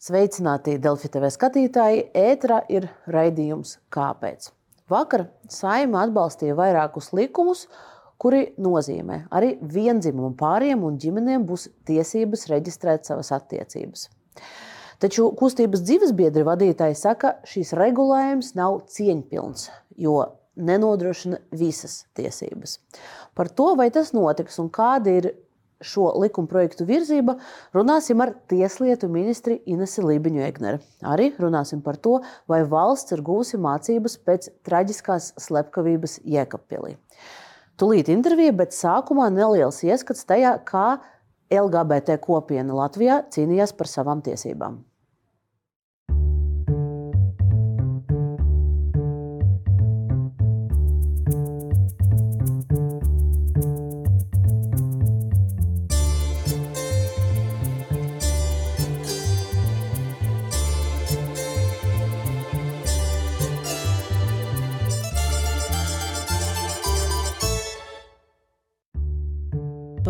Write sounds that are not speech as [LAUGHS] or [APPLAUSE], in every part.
Sveicināti Delfi TV skatītāji! Ēterā ir raidījums Kāpēc? Vakar saima atbalstīja vairākus likumus, kuri nozīmē, arī vienzimumu pāriem un ģimenēm būs tiesības reģistrēt savas attiecības. Taču kustības dzīvesbiedri vadītāji saka, šīs regulējums nav cieņpilns, jo nenodrošina visas tiesības. Par to, vai tas notiks un kādi ir šo likuma projektu virzība, runāsim ar Tieslietu ministri Inesu Lībiņu Egneru. Arī runāsim par to, vai valsts ir gūsi mācības pēc traģiskās slepkavības Jēkabpilī. Tūlīt intervija, bet sākumā neliels ieskats tajā, kā LGBT kopiena Latvijā cīnījās par savām tiesībām.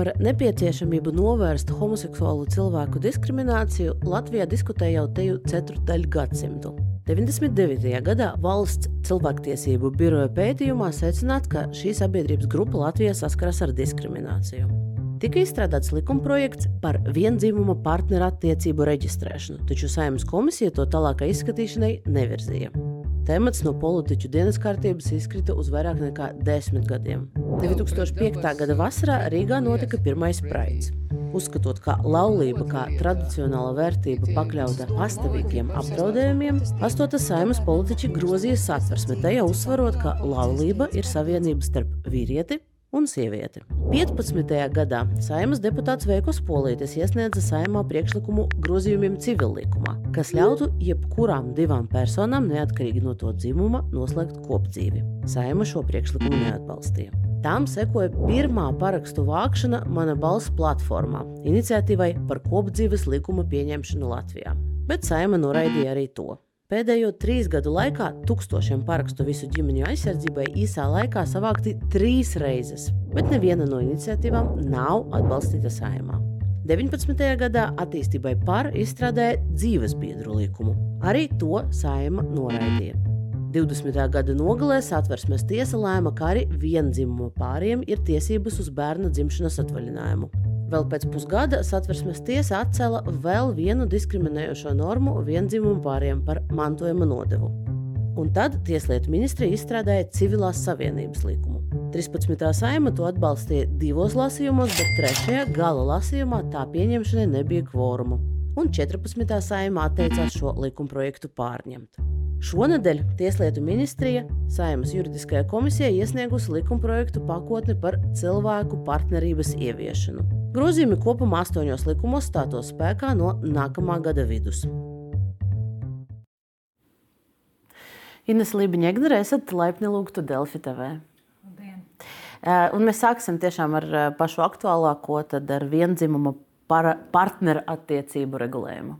Par nepieciešamību novērst homoseksuālu cilvēku diskrimināciju Latvijā diskutē jau teju ceturdaļu gadsimtu. 99. gadā valsts cilvēktiesību biroja pētījumā secināts, ka šī sabiedrības grupa Latvijā saskaras ar diskrimināciju. Tika izstrādāts likumprojekts par vienzimuma partneru attiecību reģistrēšanu, taču saimnes komisija to tālākai izskatīšanai nevirzīja. Temats no politiķu dienas kārtības izkrita uz vairāk nekā desmit gadiem. 2005. gada vasarā Rīgā notika pirmais praids. Uzskatot, ka laulība kā tradicionāla vērtība pakļauta pastāvīgiem apdraudējumiem, 8. saimas politiķi grozīja satversmi, tajā uzsverot, ka laulība ir savienība starp vīrieti un sievieti. 15. gadā Saimas deputāts Veikos Polītis iesniedza saimā priekšlikumu grozījumiem civillikumā, kas ļautu jebkurām divām personām, neatkarīgi no to dzimuma, noslēgt kopdzīvi. Saima šo priekšlikumu neatbalstīja. Tām sekoja pirmā parakstu vākšana Mana balss platformā, iniciatīvai par kopdzīves likuma pieņemšanu Latvijā. Bet Saima noraidīja arī to. Pēdējo trīs gadu laikā tūkstošiem parakstu visu ģimeņu aizsardzībai īsā laikā savākti trīs reizes, bet neviena no iniciatīvām nav atbalstīta saimā. 19. gadā attīstībai par izstrādāja dzīvesbiedru likumu. Arī to saima noraidīja. 20. gada nogalē satversmes tiesa lēma, ka arī vienzimuma pāriem ir tiesības uz bērna dzimšanas atvaļinājumu. Vēl pēc pusgada satversmes tiesa atcēla vēl vienu diskriminējošo normu vienzimumu pāriem par mantojuma nodevu. Un tad Tieslietu ministrija izstrādāja civilās savienības likumu. 13. saima to atbalstīja divos lasījumos, bet trešajā gala lasījumā tā pieņemšanai nebija kvoruma. Un 14. saima atteicās šo likumprojektu pārņemt. Šonadēļ Tieslietu ministrija Saimas juridiskajā komisijā iesniegusi likumprojektu pakotni par cilvēku partnerības ieviešanu. Grozījumi kopumā astoņos likumos stātos spēkā no nākamā gada vidus. Ines Lībiņa Egnere, esat laipni lūgtu Delfi TV. Labdien. Un mēs sāksim tiešām ar pašu aktuālāko, tad ar vienzimuma partneru attiecību regulējumu.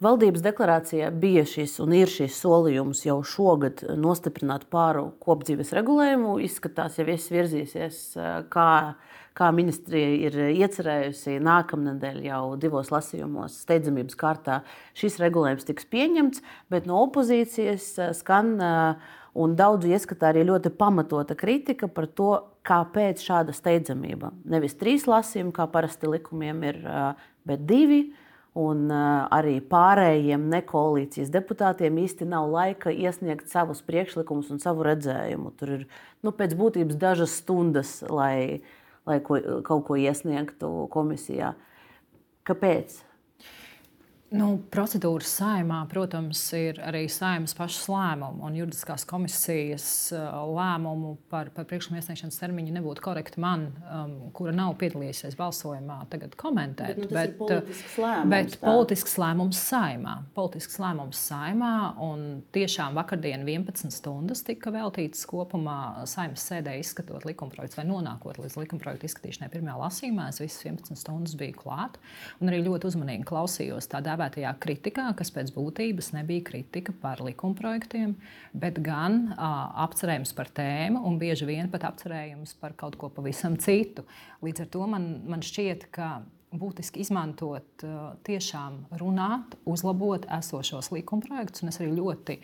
Valdības deklarācijā bija šis un ir šis solījums jau šogad nostiprināt pāru kopdzīves regulējumu. Izskatās, ja viss virzīsies, kā, kā ministrija ir iecerējusi nākamnedēļ jau divos lasījumos steidzamības kārtā šis regulējums tiks pieņemts, bet no opozīcijas skan un daudzu ieskatā arī ļoti pamatota kritika par to, kāpēc šāda steidzamība. Nevis trīs lasījumi, kā parasti likumiem ir, bet divi Un arī pārējiem nekoalīcijas deputātiem īsti nav laika iesniegt savus priekšlikumus un savu redzējumu. Tur ir nu, pēc būtības dažas stundas, lai, lai ko, kaut ko iesniegtu komisijā. Kāpēc? Nu, procedūras saimā, protams, ir arī saimas pašas lēmumu un juridiskās komisijas uh, lēmumu par, par priekšlikumu iesniegšanas termiņu nebūtu korekti man, um, kura nav piedalījusies balsojumā, tagad komentēt. Bet, nu, bet, politisks lēmums, bet tā. politisks lēmums saimā. Politisks lēmums saimā un tiešām vakardien 11 stundas tika veltītas kopumā saimas sēdē izskatot likumprojektu vai nonākot līdz likumprojektu izskatīšanai pirmajā lasījumā. Es visas 11 stundas biju klāt un arī ļoti uzmanīgi klausījos tādā dēvētajā kritikā, kas pēc būtības nebija kritika par likumprojektiem, bet gan uh, apcerējums par tēmu un bieži vien pat apcerējums par kaut ko pavisam citu. Līdz ar to man, man šķiet, ka būtiski izmantot, tiešām runāt, uzlabot esošos likumprojektus. Es arī ļoti,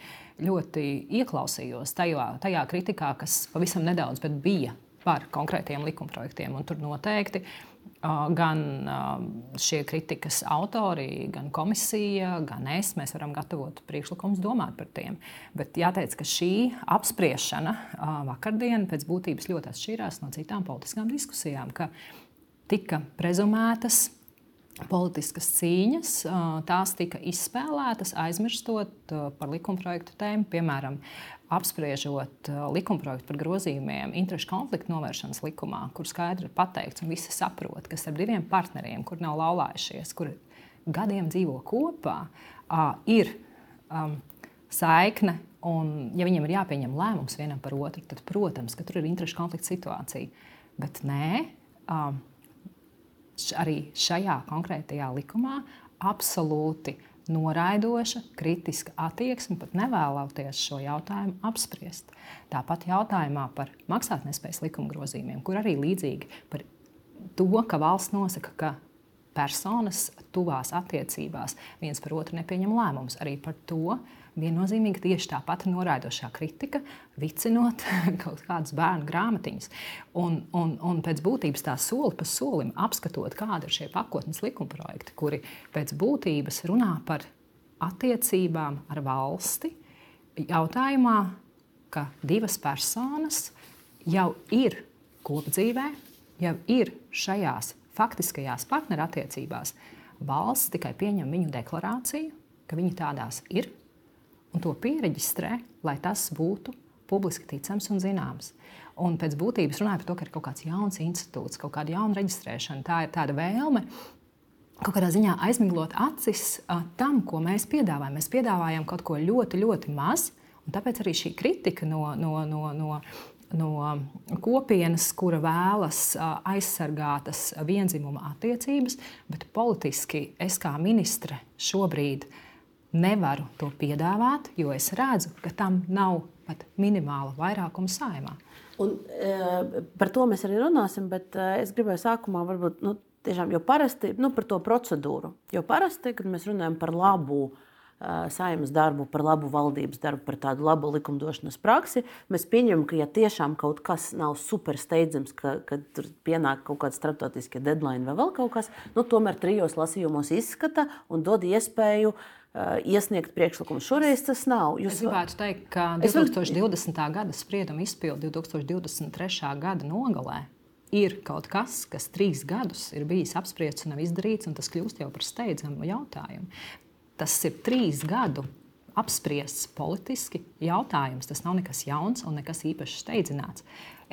ļoti ieklausījos tajā, tajā kritikā, kas pavisam nedaudz bija par konkrētiem likumprojektiem. Un tur noteikti gan šie kritikas autori, gan komisija, gan es, mēs varam gatavot priekšlikumus, domāt par tiem. Bet jāteic, ka šī apspriešana vakardien pēc būtības ļoti atšķīrās no citām politiskām diskusijām tika prezumētas politiskas cīņas, tās tika izspēlētas, aizmirstot par likumprojektu tēmu, piemēram, apspriežot likumprojektu par grozījumiem interešu konfliktu novēršanas likumā, kur skaidri ir pateikts, un visi saprot, ka starp diviem partneriem, kur nav laulājušies, kur gadiem dzīvo kopā, ir um, saikne. Un, ja viņiem ir jāpieņem lēmums vienam par otru, tad, protams, tur ir interešu konflikta situācija. Bet nē, um, arī šajā konkrētajā likumā absolūti noraidoša, kritiska attieksme, pat nevēloties šo jautājumu apspriest. Tāpat jautājumā par maksātnespējas likuma grozījumiem, kur arī līdzīgi par to, ka valsts nosaka, ka personas tuvās attiecībās viens par otru nepieņem lēmumus, arī par to, viennozīmīgi tieši tā pati noraidošā kritika, vicinot [LAUGHS] kaut kādas bērnu grāmatiņas. Un, un, un pēc būtības tā soli pa solim apskatot, kādi ir šie pakotnes likumprojekti, kuri pēc būtības runā par attiecībām ar valsti, jautājumā, ka divas personas jau ir kopdzīvē, jau ir šajās faktiskajās partnerattiecībās, valsts tikai pieņem viņu deklarāciju, ka viņi tādās ir un to pieregistrē, lai tas būtu publiski ticams un zināms. Un pēc būtības runāja par to, ka ir kaut kāds jauns institūts, kaut kāda jauna reģistrēšana. Tā ir tāda vēlme kaut kādā ziņā aizmiglot acis a, tam, ko mēs piedāvājam. Mēs piedāvājam kaut ko ļoti, ļoti maz, un tāpēc arī šī kritika no, no, no, no, no kopienas, kura vēlas aizsargātas vienzimuma attiecības, bet politiski es kā ministre šobrīd esmu nevaru to piedāvāt, jo es redzu, ka tam nav pat minimāla vairākuma saimā. Un, e, par to mēs arī runāsim, bet e, es gribēju sākumā varbūt nu, tiešām jau parasti nu, par to procedūru. Jo parasti, kad mēs runājam par labu e, saimnes darbu, par labu valdības darbu, par tādu labu likumdošanas praksi, mēs pieņemam, ka ja tiešām kaut kas nav super steidzams, ka, kad tur pienāk kaut kāda starptautiskie deadline vai vēl kaut kas, nu, tomēr trijos lasījumos izskata un dod iespēju iesniegt priekšlikumu. Šoreiz tas nav. Jūs... Es gribētu teikt, ka 2020. Var... gada sprieduma izpilde 2023. gada nogalē ir kaut kas, kas trīs gadus ir bijis apspriests un nav izdarīts, un tas kļūst jau par steidzamu jautājumu. Tas ir trīs gadu apspriests politiski jautājums. Tas nav nekas jauns un nekas īpaši steidzināts.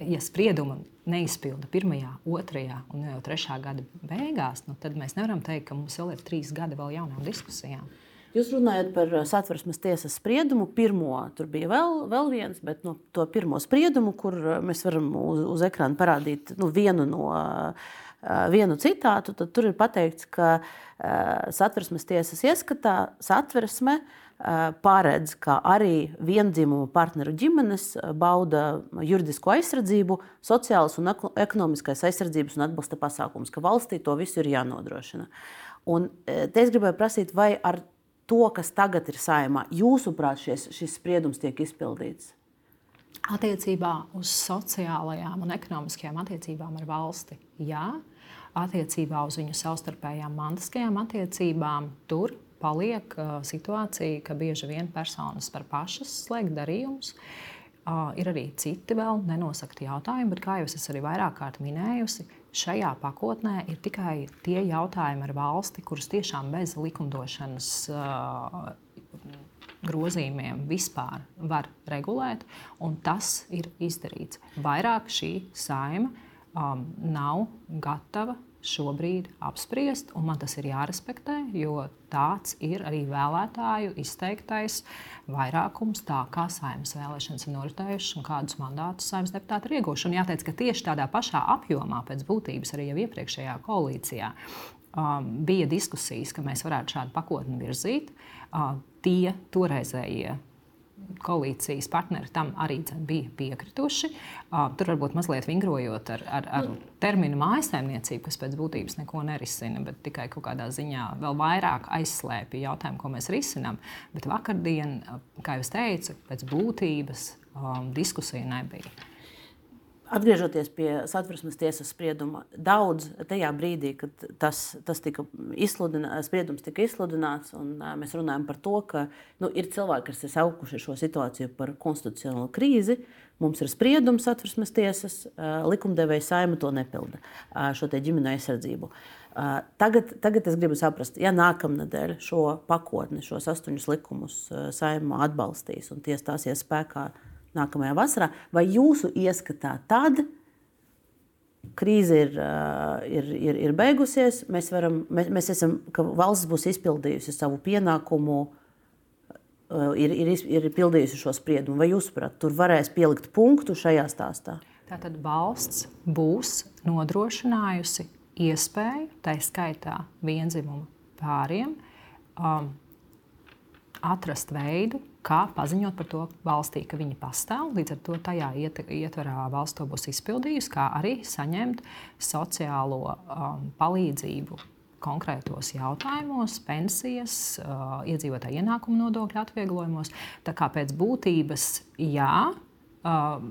Ja sprieduma neizpilda pirmajā, otrajā un jau trešā gada beigās, nu, tad mēs nevaram teikt, ka mums vēl ir trīs gadi vēl jaunām diskusijām. Jūs runājat par uh, satversmes tiesas spriedumu. Pirmo tur bija vēl, vēl viens, bet no to pirmo spriedumu, kur uh, mēs varam uz, uz ekrāna parādīt nu, vienu no. Uh, vienu citātu, tad tur ir pateikts, ka satversmes tiesas ieskatā satversme paredz, ka arī viendzimumu partneru ģimenes bauda juridisko aizsardzību, sociālas un ekonomiskās aizsardzības un atbalsta pasākumus, ka valstī to visu ir jānodrošina. Un te es gribēju prasīt, vai ar to, kas tagad ir saimā, jūsuprāt, šies, šis spriedums tiek izpildīts? Attiecībā uz sociālajām un ekonomiskajām attiecībām ar valsti, jā. Attiecībā uz viņu savstarpējām mantiskajām attiecībām, tur paliek uh, situācija, ka bieži vien personas var pašas slēgt darījumus. Uh, ir arī citi vēl nenosakti jautājumi, bet, kā jau es arī vairāk kārt minējusi, Šajā pakotnē ir tikai tie jautājumi ar valsti, kurus tiešām bez likumdošanas uh, grozījumiem vispār var regulēt, un tas ir izdarīts. Vairāk šī saima um, nav gatava šobrīd apspriest, un man tas ir jārespektē, jo tāds ir arī vēlētāju izteiktais vairākums, tā kā saimnes vēlēšanas ir noritējušas un kādus mandātus saimnes deputāti ir ieguvuši. Un jāteic, ka tieši tādā pašā apjomā pēc būtības arī jau iepriekšējā koalīcijā um, bija diskusijas, ka mēs varētu šādu pakotni virzīt, uh, tie toreizējie koalīcijas partneri tam arī bija piekrituši. Tur varbūt mazliet vingrojot ar, ar, ar terminu mājsaimniecību, kas pēc būtības neko nerisina, bet tikai kaut kādā ziņā vēl vairāk aizslēpja jautājumu, ko mēs risinām. Bet vakardien, kā jau teicu, pēc būtības um, diskusija nebija. Atgriežoties pie satversmes tiesas sprieduma, daudz tajā brīdī, kad tas, tas tika izsludināts, spriedums tika izsludināts, un mēs runājam par to, ka nu, ir cilvēki, kas ir saukuši šo situāciju par konstitucionālu krīzi. Mums ir spriedums satversmes tiesas, likumdevēja saima to nepilda, šo ģimeņa aizsardzību. Tagad, tagad es gribu saprast, ja nākamnedēļ šo pakotni, šos astoņus likumus saima atbalstīs un tie stāsies spēkā nākamajā vasarā, vai jūsu ieskatā tad krīze ir, ir, ir, ir beigusies, mēs, varam, mēs, mēs esam, ka valsts būs izpildījusi savu pienākumu, ir, ir, ir pildījusi šo spriedumu, vai jūs saprotat, tur varēs pielikt punktu šajā stāstā? Tātad valsts būs nodrošinājusi iespēju, tā skaitā vienzimumu pāriem, um, atrast veidu, kā paziņot par to valstī, ka viņi pastāv. Līdz ar to tajā ietverā valsts to būs izpildījusi, kā arī saņemt sociālo um, palīdzību konkrētos jautājumos, pensijas, uh, iedzīvotāju ienākumu nodokļu atvieglojumos. Tā kā pēc būtības jā, um,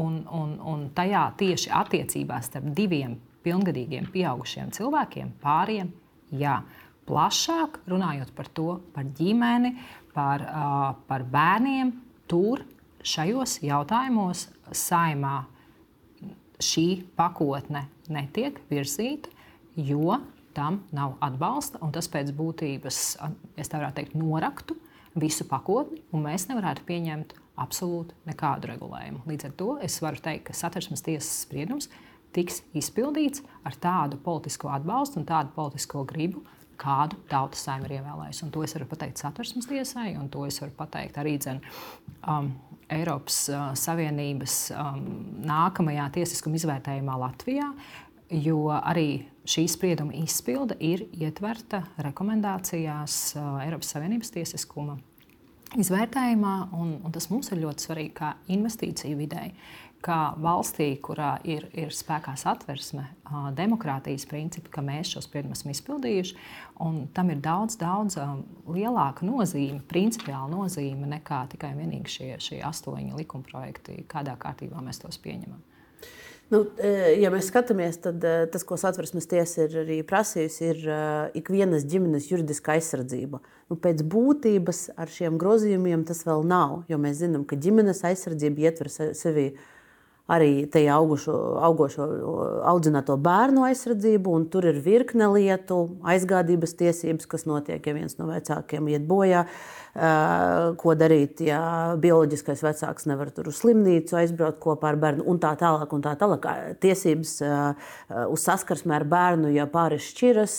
un, un, un tajā tieši attiecībās starp diviem pilngadīgiem pieaugušiem cilvēkiem, pāriem, jā. Plašāk runājot par to, par ģimeni, par, par bērniem, tur šajos jautājumos saimā šī pakotne netiek virzīta, jo tam nav atbalsta. Tas pēc būtības, es tā varētu teikt, noraktu visu pakotni, un mēs nevarētu pieņemt absolūti nekādu regulējumu. Līdz ar to es varu teikt, ka satversmes tiesas spriedums tiks izpildīts ar tādu politisko atbalstu un tādu politisko gribu, kādu tautas saimnu ir ievēlējusi. Un to es varu pateikt satversmes tiesai, un to es varu pateikt arī dzen, um, Eiropas uh, Savienības um, nākamajā tiesiskuma izvērtējumā Latvijā. Jo arī šī sprieduma izpilde ir ietverta rekomendācijās uh, Eiropas Savienības tiesiskuma izvērtējumā, un, un tas mums ir ļoti svarīgi kā investīciju videi ka valstī, kurā ir, ir spēkā satversme, demokrātijas principi, ka mēs šo spriedumu esam izpildījuši, un tam ir daudz, daudz lielāka nozīme, principiāla nozīme nekā tikai vienīgi šie, šie astoņi likumprojekti, kādā kārtībā mēs tos pieņemam. Nu, ja mēs skatāmies, tad tas, ko satversmes tiesa ir arī prasījusi, ir ikvienas ģimenes juridiska aizsardzība. Nu, pēc būtības ar šiem grozījumiem tas vēl nav, jo mēs zinām, ka ģimenes aizsardzība ietver sevi arī tajā augušo, augošo audzināto bērnu aizsardzību, un tur ir virkne lietu, aizgādības tiesības, kas notiek, ja viens no vecākiem iet bojā. Ko darīt, ja bioloģiskais vecāks nevar tur uz slimnīcu aizbraukt kopā ar bērnu, un tā tālāk. Un tā tālāk. Tiesības uz saskarsmi ar bērnu, ja pāris šķiras,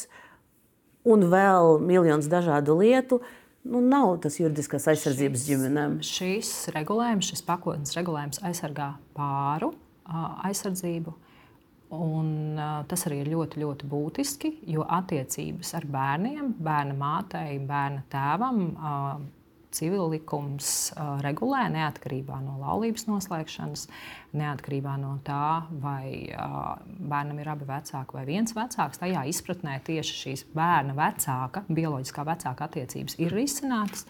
un vēl miljonus dažādu lietu. Uh, nu, nav tas juridiskās aizsardzības šis, ģimenēm. Šis regulējums, šis pakotnes regulējums aizsargā pāru aizsardzību. Un, uh, tas arī ir ļoti, ļoti būtiski, jo attiecības ar bērniem, bērna mātei, bērna tēvam, uh, civil likums uh, regulē neatkarībā no laulības noslēgšanas, neatkarībā no tā, vai bērnam ir abi vecāki vai viens vecāks. Tajā izpratnē tieši šīs bērna vecāka, bioloģiskā vecāka attiecības ir risinātas.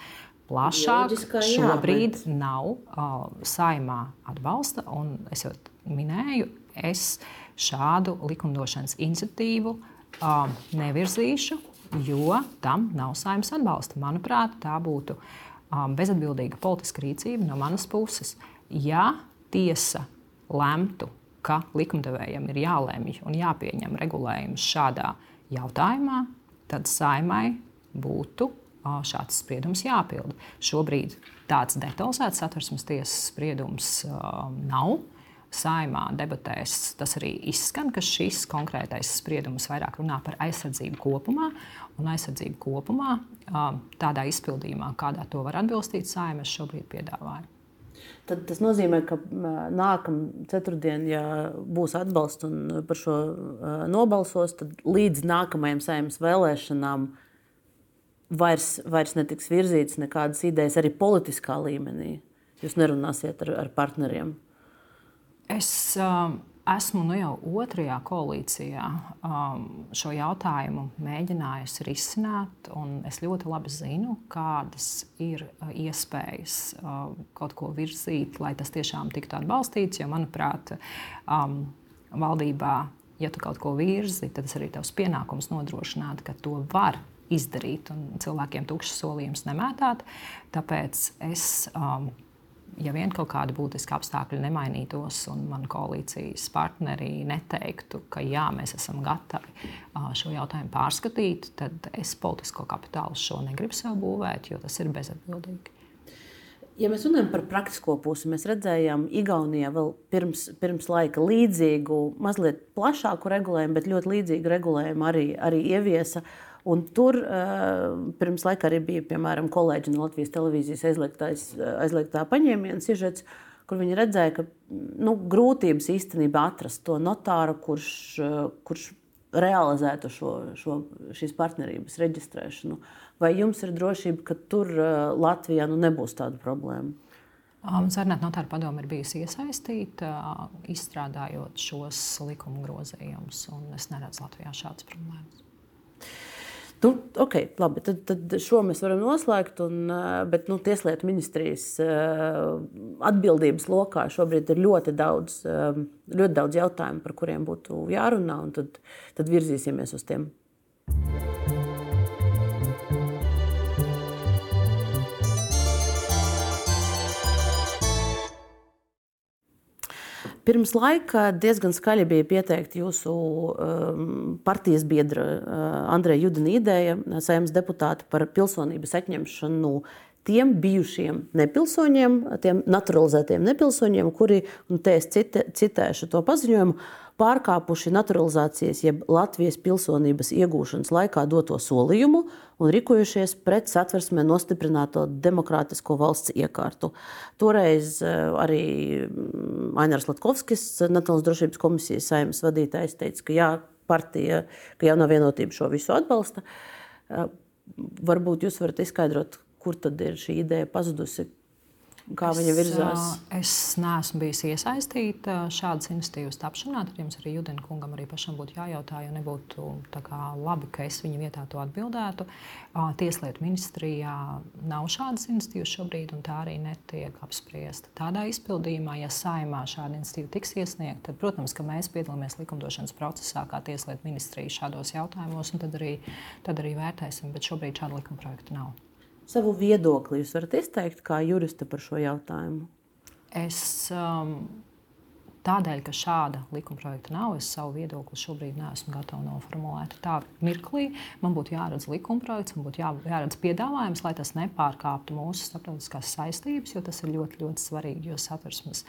Plašāk šobrīd jā, bet... nav uh, saimā atbalsta, un es jau minēju, es šādu likumdošanas iniciatīvu uh, nevirzīšu, jo tam nav saimnes atbalsta. Manuprāt, tā būtu bezatbildīga politiska rīcība no manas puses. Ja tiesa lemtu, ka likumdevējiem ir jālemj un jāpieņem regulējums šādā jautājumā, tad saimai būtu uh, šāds spriedums jāpilda. Šobrīd tāds detalizēts satversmes tiesas spriedums uh, nav. Saimā debatēs tas arī izskan, ka šis konkrētais spriedums vairāk runā par aizsardzību kopumā, un aizsardzību kopumā tādā izpildījumā, kādā to var atbilstīt saimē, es šobrīd piedāvāju. Tad tas nozīmē, ka nākamā ceturtdienā, ja būs atbalsts un par šo nobalsos, tad līdz nākamajām saimnes vēlēšanām vairs, vairs netiks virzītas nekādas idejas arī politiskā līmenī. Jūs nerunāsiet ar, ar partneriem. Es uh, esmu nu jau otrajā koalīcijā um, šo jautājumu mēģinājusi risināt. Es ļoti labi zinu, kādas ir uh, iespējas uh, kaut ko virzīt, lai tas tiešām tiktu atbalstīts. Jo, manuprāt, um, valdībā, ja tu kaut ko virzi, tad tas arī tavs pienākums nodrošināt, ka to var izdarīt un cilvēkiem tukšas solījumus nemētāt. Tāpēc es. Um, ja vien kaut kādi būtiski apstākļi nemainītos un man koalīcijas partneri neteiktu, ka jā, mēs esam gatavi šo jautājumu pārskatīt, tad es politisko kapitālu šo negribu sev būvēt, jo tas ir bezatbildīgi. Ja mēs runājam par praktisko pusi, mēs redzējām Igaunijā vēl pirms, pirms laika līdzīgu, mazliet plašāku regulējumu, bet ļoti līdzīgu regulējumu arī, arī ieviesa. Uh, Un tur uh, pirms laika arī bija piemēram kolēģi no Latvijas televīzijas aizliegtā paņēmiena sižets, kur viņi redzēja, ka nu, grūtības īstenībā atrast to notāru, kurš, uh, kurš realizētu šo, šo, šīs partnerības reģistrēšanu. Vai jums ir drošība, ka tur Latvijā nu, nebūs tāda problēma? Sarunāta notāra padome ir bijusi iesaistīta, izstrādājot šos likuma grozījumus, es neredzu Latvijā šādas problēmas. Nu, ok, labi, tad, tad šo mēs varam noslēgt. Un, bet nu, Tieslietu ministrijas atbildības lokā šobrīd ir ļoti daudz, ļoti daudz jautājumu, par kuriem būtu jārunā, un tad, tad virzīsimies uz tiem. Pirms laika diezgan skaļi bija pieteikta jūsu um, partijas biedra uh, Andreja Judina ideja, saimnes deputāta par pilsonības atņemšanu tiem bijušiem nepilsoņiem, tiem naturalizētiem nepilsoņiem, kuri, un te es citēšu to paziņojumu, pārkāpuši naturalizācijas jeb Latvijas pilsonības iegūšanas laikā doto solījumu un rīkojušies pret satversmē nostiprināto demokrātisko valsts iekārtu. Toreiz eh, arī mm, Ainārs Latkovskis, Nacionālās drošības komisijas saimnes vadītājs, teica, ka jā, partija, ka jaunā vienotība šo visu atbalsta. Eh, varbūt jūs varat izskaidrot, kur tad ir šī ideja pazudusi, kā viņa virzās? Es neesmu bijis iesaistīta šādas iniciatīvas tapšanā. Tad jums arī Judina kungam arī pašam būtu jājautā, jo nebūtu labi, ka es viņa vietā to atbildētu. Tieslietu ministrijā nav šādas iniciatīvas šobrīd, un tā arī netiek apspriesta. Tādā izpildījumā, ja saimā šāda iniciatīva tiks iesniegta, tad, protams, ka mēs piedalāmies likumdošanas procesā kā Tieslietu ministrija šādos jautājumos, un tad arī, tad arī vērtēsim, bet šobrīd šāda likuma projekta nav savu viedokli jūs varat izteikt kā juriste par šo jautājumu? Es um, tādēļ, ka šāda likumprojekta nav, es savu viedokli šobrīd neesmu gatava noformulēt. Tā mirklī man būtu jāredz likumprojekts, man būtu jā, jāredz piedāvājums, lai tas nepārkāptu mūsu starptautiskās saistības, jo tas ir ļoti, ļoti svarīgi. Jo satversmes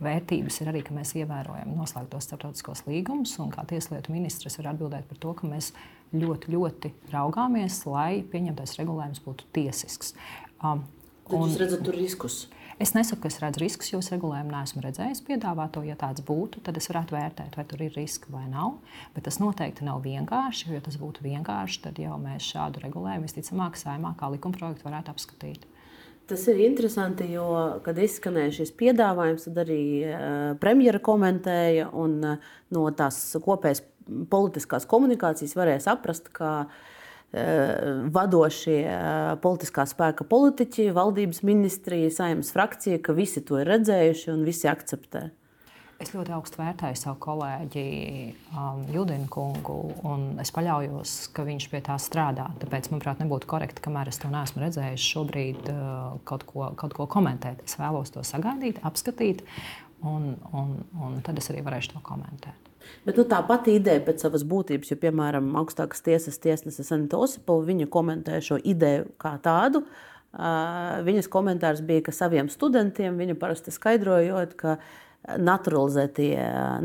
vērtības ir arī, ka mēs ievērojam noslēgtos starptautiskos līgumus, un kā tieslietu ministrs var atbildēt par to, ka mēs ļoti, ļoti raugāmies, lai pieņemtais regulējums būtu tiesisks. Um, un, jūs redzat tur riskus? Es nesaku, ka es redzu riskus, jo es regulējumu neesmu redzējis. Piedāvāto, ja tāds būtu, tad es varētu vērtēt, vai tur ir riski vai nav. Bet tas noteikti nav vienkārši, jo, ja tas būtu vienkārši, tad jau mēs šādu regulējumu visticamāk saimā kā likumprojektu varētu apskatīt. Tas ir interesanti, jo, kad izskanēja šis piedāvājums, tad arī uh, premjera komentēja, un uh, no tās kopējas politiskās komunikācijas varēja saprast, ka uh, vadošie uh, politiskā spēka politiķi, valdības ministrija, saimnes frakcija, ka visi to ir redzējuši un visi akceptē. Es ļoti augstu vērtēju savu kolēģi um, Judinu kungu, un es paļaujos, ka viņš pie tā strādā. Tāpēc, manuprāt, nebūtu korekti, kamēr es to neesmu redzējis, šobrīd uh, kaut, ko, kaut ko komentēt. Es vēlos to sagaidīt, apskatīt, un, un, un tad es arī varēšu to komentēt. Bet nu, tā pati ideja pēc savas būtības, jo, piemēram, augstākās tiesas tiesneses Anita Osipova, viņa komentē šo ideju kā tādu. Uh, viņas komentārs bija, ka saviem studentiem viņa parasti skaidrojot, ka uh, naturalizētie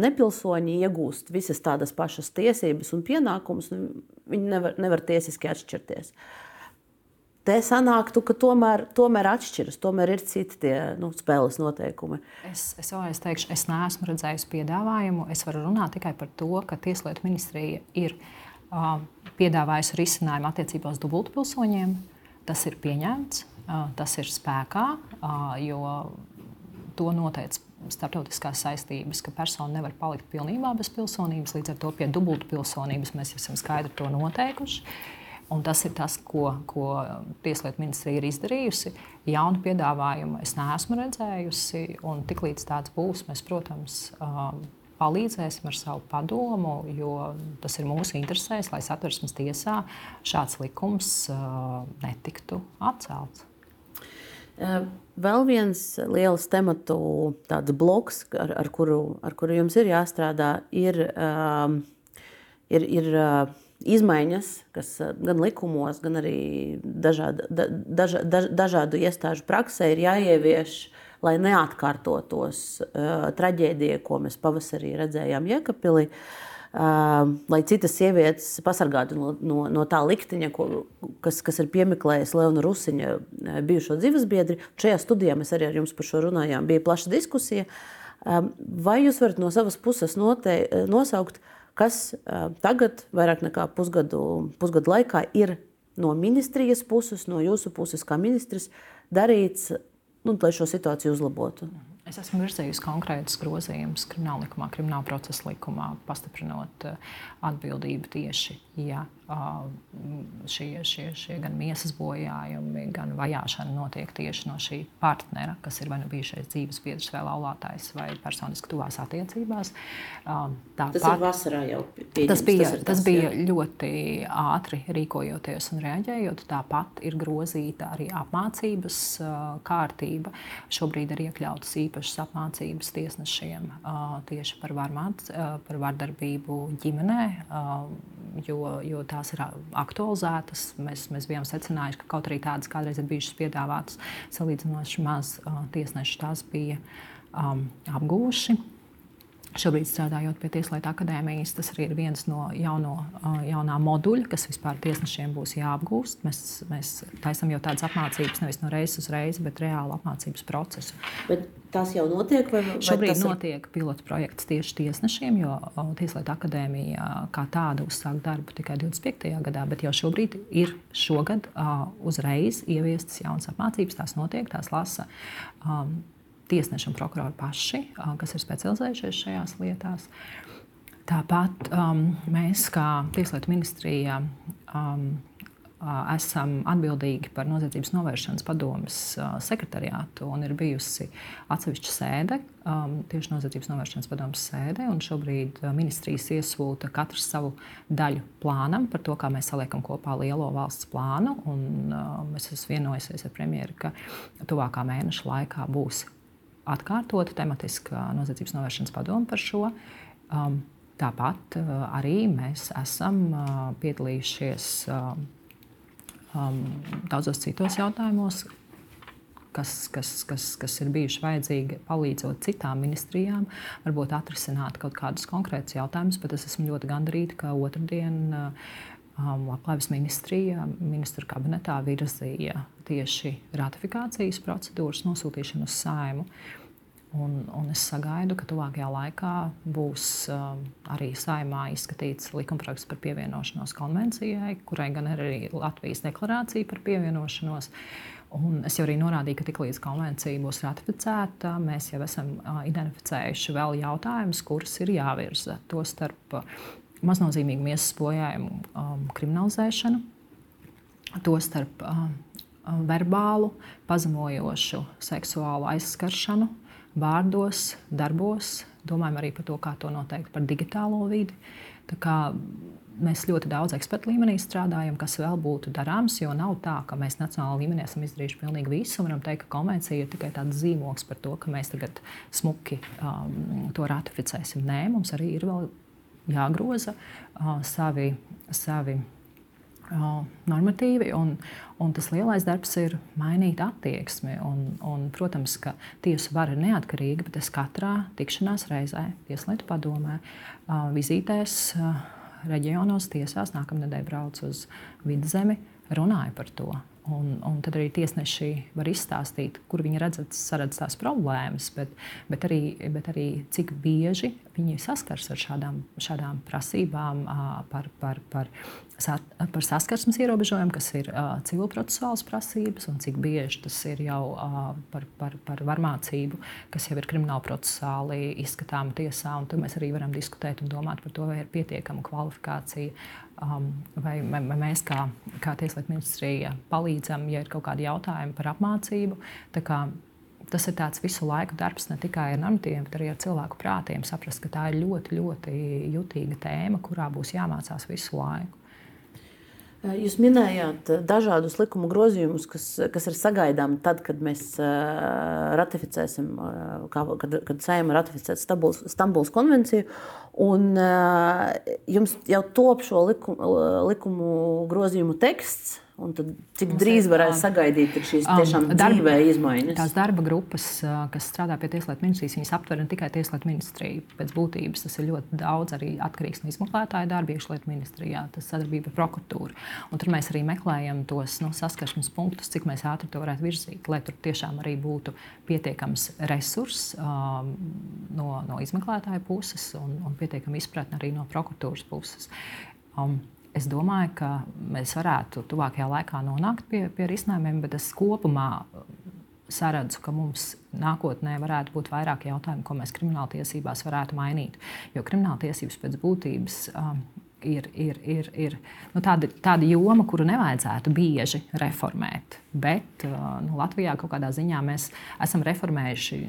nepilsoņi iegūst visas tādas pašas tiesības un pienākumus, un viņi nevar, nevar tiesiski atšķirties. Te sanāktu, ka tomēr, tomēr atšķiras, tomēr ir citi tie nu, spēles noteikumi. Es, es vēlreiz teikšu, es neesmu redzējis piedāvājumu. Es varu runāt tikai par to, ka Tieslietu ministrija ir uh, piedāvājusi risinājumu attiecībā uz dubultpilsoņiem. Tas ir pieņemts, uh, tas ir spēkā, uh, jo to noteica starptautiskās saistības, ka persona nevar palikt pilnībā bez pilsonības. Līdz ar to pie dubultpilsonības mēs esam skaidri to noteikuši. Un tas ir tas, ko, ko Tieslietu ministrija ir izdarījusi. Jaunu piedāvājumu es neesmu redzējusi, un tiklīdz tāds būs, mēs, protams, palīdzēsim ar savu padomu, jo tas ir mūsu interesēs, lai satversmes tiesā šāds likums netiktu atcelts. Vēl viens liels tematu bloks, ar, ar, kuru, ar kuru jums ir jāstrādā, ir, ir, ir izmaiņas, kas gan likumos, gan arī dažādu, daž, daž, dažādu iestāžu praksē ir jāievieš, lai neatkārtotos traģēdija, ko mēs pavasarī redzējām Jēkabpilī. Uh, lai citas sievietes pasargātu no, no, no tā likteņa, ko, kas, kas ir piemeklējis Leona Rusiņa bijušo dzīvesbiedri. Šajā studijā mēs arī ar jums par šo runājām. Bija plaša diskusija. Vai jūs varat no savas puses note, nosaukt, kas tagad, vairāk nekā pusgadu, pusgadu laikā, ir no ministrijas puses, no jūsu puses, kā ministrs, darīts, nu, lai šo situāciju uzlabotu? Mhm. Es esmu virzējusi konkrētus grozījumus krimināla likumā, krimināla procesa likumā, pastiprinot atbildību tieši, ja šie, šie, šie gan miesas bojājumi, gan vajāšana notiek tieši no šī partnera, kas ir vai nu bijušais dzīves biedrs, vai laulātājs, vai personiski tuvās attiecībās. Tāpat, tas ir vasarā jau pieņems. Tas bija, tas, tas bija jā. ļoti ātri rīkojoties un reaģējot. Tāpat ir grozīta arī apmācības kārtība. Šobrīd ir iekļautas īpašas apmācības tiesnešiem tieši par, varmāt, par vardarbību ģimenē, jo, jo tā tās ir aktualizētas. Mēs, mēs bijām secinājuši, ka kaut arī tādas kādreiz ir bijušas piedāvātas salīdzinoši maz tiesneši, tās bija um, apgūši. Šobrīd strādājot pie Tieslietu akadēmijas, tas arī ir viens no jauno, jaunā moduļa, kas vispār tiesnešiem būs jāapgūst. Mēs, mēs taisām jau tādas apmācības nevis no reizes uz reizi, bet reālu apmācības procesu. Bet tas jau notiek? Vai, vai Šobrīd notiek ir... pilotu projekts tieši tiesnešiem, jo Tieslietu akadēmija kā tāda uzsāk darbu tikai 25. gadā, bet jau šobrīd ir šogad uzreiz ieviestas jaunas apmācības. Tās notiek, tās lasa tiesneši un prokurori paši, kas ir specializējušies šajās lietās. Tāpat um, mēs, kā Tieslietu ministrija, um, esam atbildīgi par noziedzības novēršanas padomus sekretariātu. Ir bijusi atsevišķa sēde, tieši noziedzības novēršanas padomus sēde. Šobrīd ministrijas iesūta katrs savu daļu plānam par to, kā mēs saliekam kopā lielo valsts plānu. Un, es esmu vienojusies ar premjeru, ka tuvākā mēneša laikā būs atkārtota tematiska noziedzības novēršanas padoma par šo. Um, tāpat uh, arī mēs esam uh, piedalījušies uh, um, daudzos citos jautājumos, kas, kas, kas, kas ir bijuši vajadzīgi palīdzot citām ministrijām, varbūt atrisināt kaut kādus konkrētus jautājumus. Bet es esmu ļoti gandarīta, ka otrdien uh, um, Labklājības ministrija ministru kabinetā virzīja tieši ratifikācijas procedūras nosūtīšanu uz saimu. Un, un es sagaidu, ka tuvākajā laikā būs um, arī saimā izskatīts likumprojekts par pievienošanos konvencijai, kurai gan ir arī Latvijas deklarācija par pievienošanos. Un es jau arī norādīju, ka tiklīdz konvencija būs ratificēta, mēs jau esam uh, identificējuši vēl jautājumus, kurus ir jāvirza. Tostarp uh, maznozīmīgu miesas bojājumu um, kriminalizēšanu, tostarp uh, verbālu, pazemojošu seksuālu aizskaršanu, vārdos, darbos. Domājam arī par to, kā to noteikt par digitālo vidi. Mēs ļoti daudz ekspertu līmenī strādājam, kas vēl būtu darāms, jo nav tā, ka mēs nacionālā līmenī esam izdarījuši pilnīgi visu. Varam teikt, ka konvencija ir tikai tāds zīmogs par to, ka mēs tagad smuki um, to ratificēsim. Nē, mums arī ir vēl jāgroza uh, savi, savi normatīvi. Un, un tas lielais darbs ir mainīt attieksmi. Un, un, protams, ka tiesu vara ir neatkarīga, bet es katrā tikšanās reizē, Tieslietu padomē, vizītēs reģionos, tiesās, nākamā nedēļa braucu uz vidzemi, runāju par to. Un, un tad arī tiesneši var izstāstīt, kur viņi redz, tās problēmas, bet, bet, arī, bet arī cik bieži viņi saskars ar šādām, šādām prasībām par, par, par, par saskarsmes ierobežojumu, kas ir civilprocesuāls prasības, un cik bieži tas ir jau par, par, par varmācību, kas jau ir kriminālprocesāli izskatāma tiesā. Tad mēs arī varam diskutēt un domāt par to, vai ir pietiekama kvalifikācija vai, vai, vai mēs, kā, kā Tieslietu ministrija, palīdzam, ja ir kaut kādi jautājumi par apmācību. Tas ir tāds visu laiku darbs ne tikai ar normatīviem, bet arī ar cilvēku prātiem. Saprast, ka tā ir ļoti, ļoti jutīga tēma, kurā būs jāmācās visu laiku. Jūs minējāt dažādus likuma grozījumus, kas, kas ir sagaidāmi tad, kad mēs ratificēsim, kad, kad Sēma ratificēs Stambuls, Stambuls konvenciju. Un, jums jau top šo likumu, likumu grozījumu teksts. Un tad, cik Mums drīz varēs sagaidīt šīs tiešām darba, izmaiņas? Tās darba grupas, kas strādā pie Tieslietu ministrijas, viņas aptver ne tikai Tieslietu ministriju. Pēc būtības tas ir ļoti daudz arī atkarīgs no izmeklētāja darba, iekšlietu ministrijā, tas sadarbība ar prokuratūru. Un tur mēs arī meklējam tos nu, saskarsmes punktus, cik mēs ātri to varētu virzīt, lai tur tiešām arī būtu pietiekams resurss um, no, no izmeklētāja puses un, un pietiekama izpratne arī no prokuratūras puses. Um, Es domāju, ka mēs varētu tuvākajā laikā nonākt pie, pie risinājumiem, bet es kopumā saredzu, ka mums nākotnē varētu būt vairāk jautājumu, ko mēs krimināltiesībās varētu mainīt. Jo krimināltiesības pēc būtības um, ir, ir, ir, ir nu, tāda, tāda joma, kuru nevajadzētu bieži reformēt. Bet uh, nu, Latvijā kaut kādā ziņā mēs esam reformējuši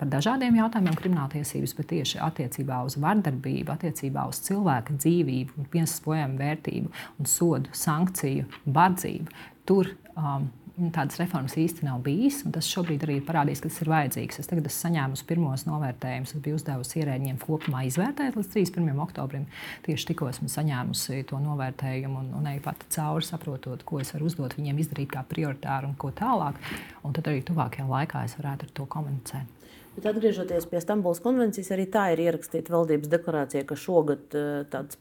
par dažādiem jautājumiem krimināltiesības, bet tieši attiecībā uz vardarbību, attiecībā uz cilvēka dzīvību, piesprādzienu vērtību un sodu, sankciju, bardzību. Tur um, tādas reformas īsti nav bijis. Tas šobrīd arī ir parādījis, ka tas ir vajadzīgs. Es tagad esmu saņēmusi pirmos novērtējumus, es biju uzdevusi ierēģiem kopumā izvērtēt līdz 31. oktobrim. Tieši tikko esmu saņēmusi to novērtējumu un, un eju pati cauri, saprotot, ko es varu uzdot viņiem, izdarīt kā prioritāru un ko tālāk. Un tad arī tuvākajā laikā es varētu ar to komunicēt. Bet atgriežoties pie Stambulas konvencijas, arī tā ir ierakstīta valdības deklarācijā, ka šogad eh, tāds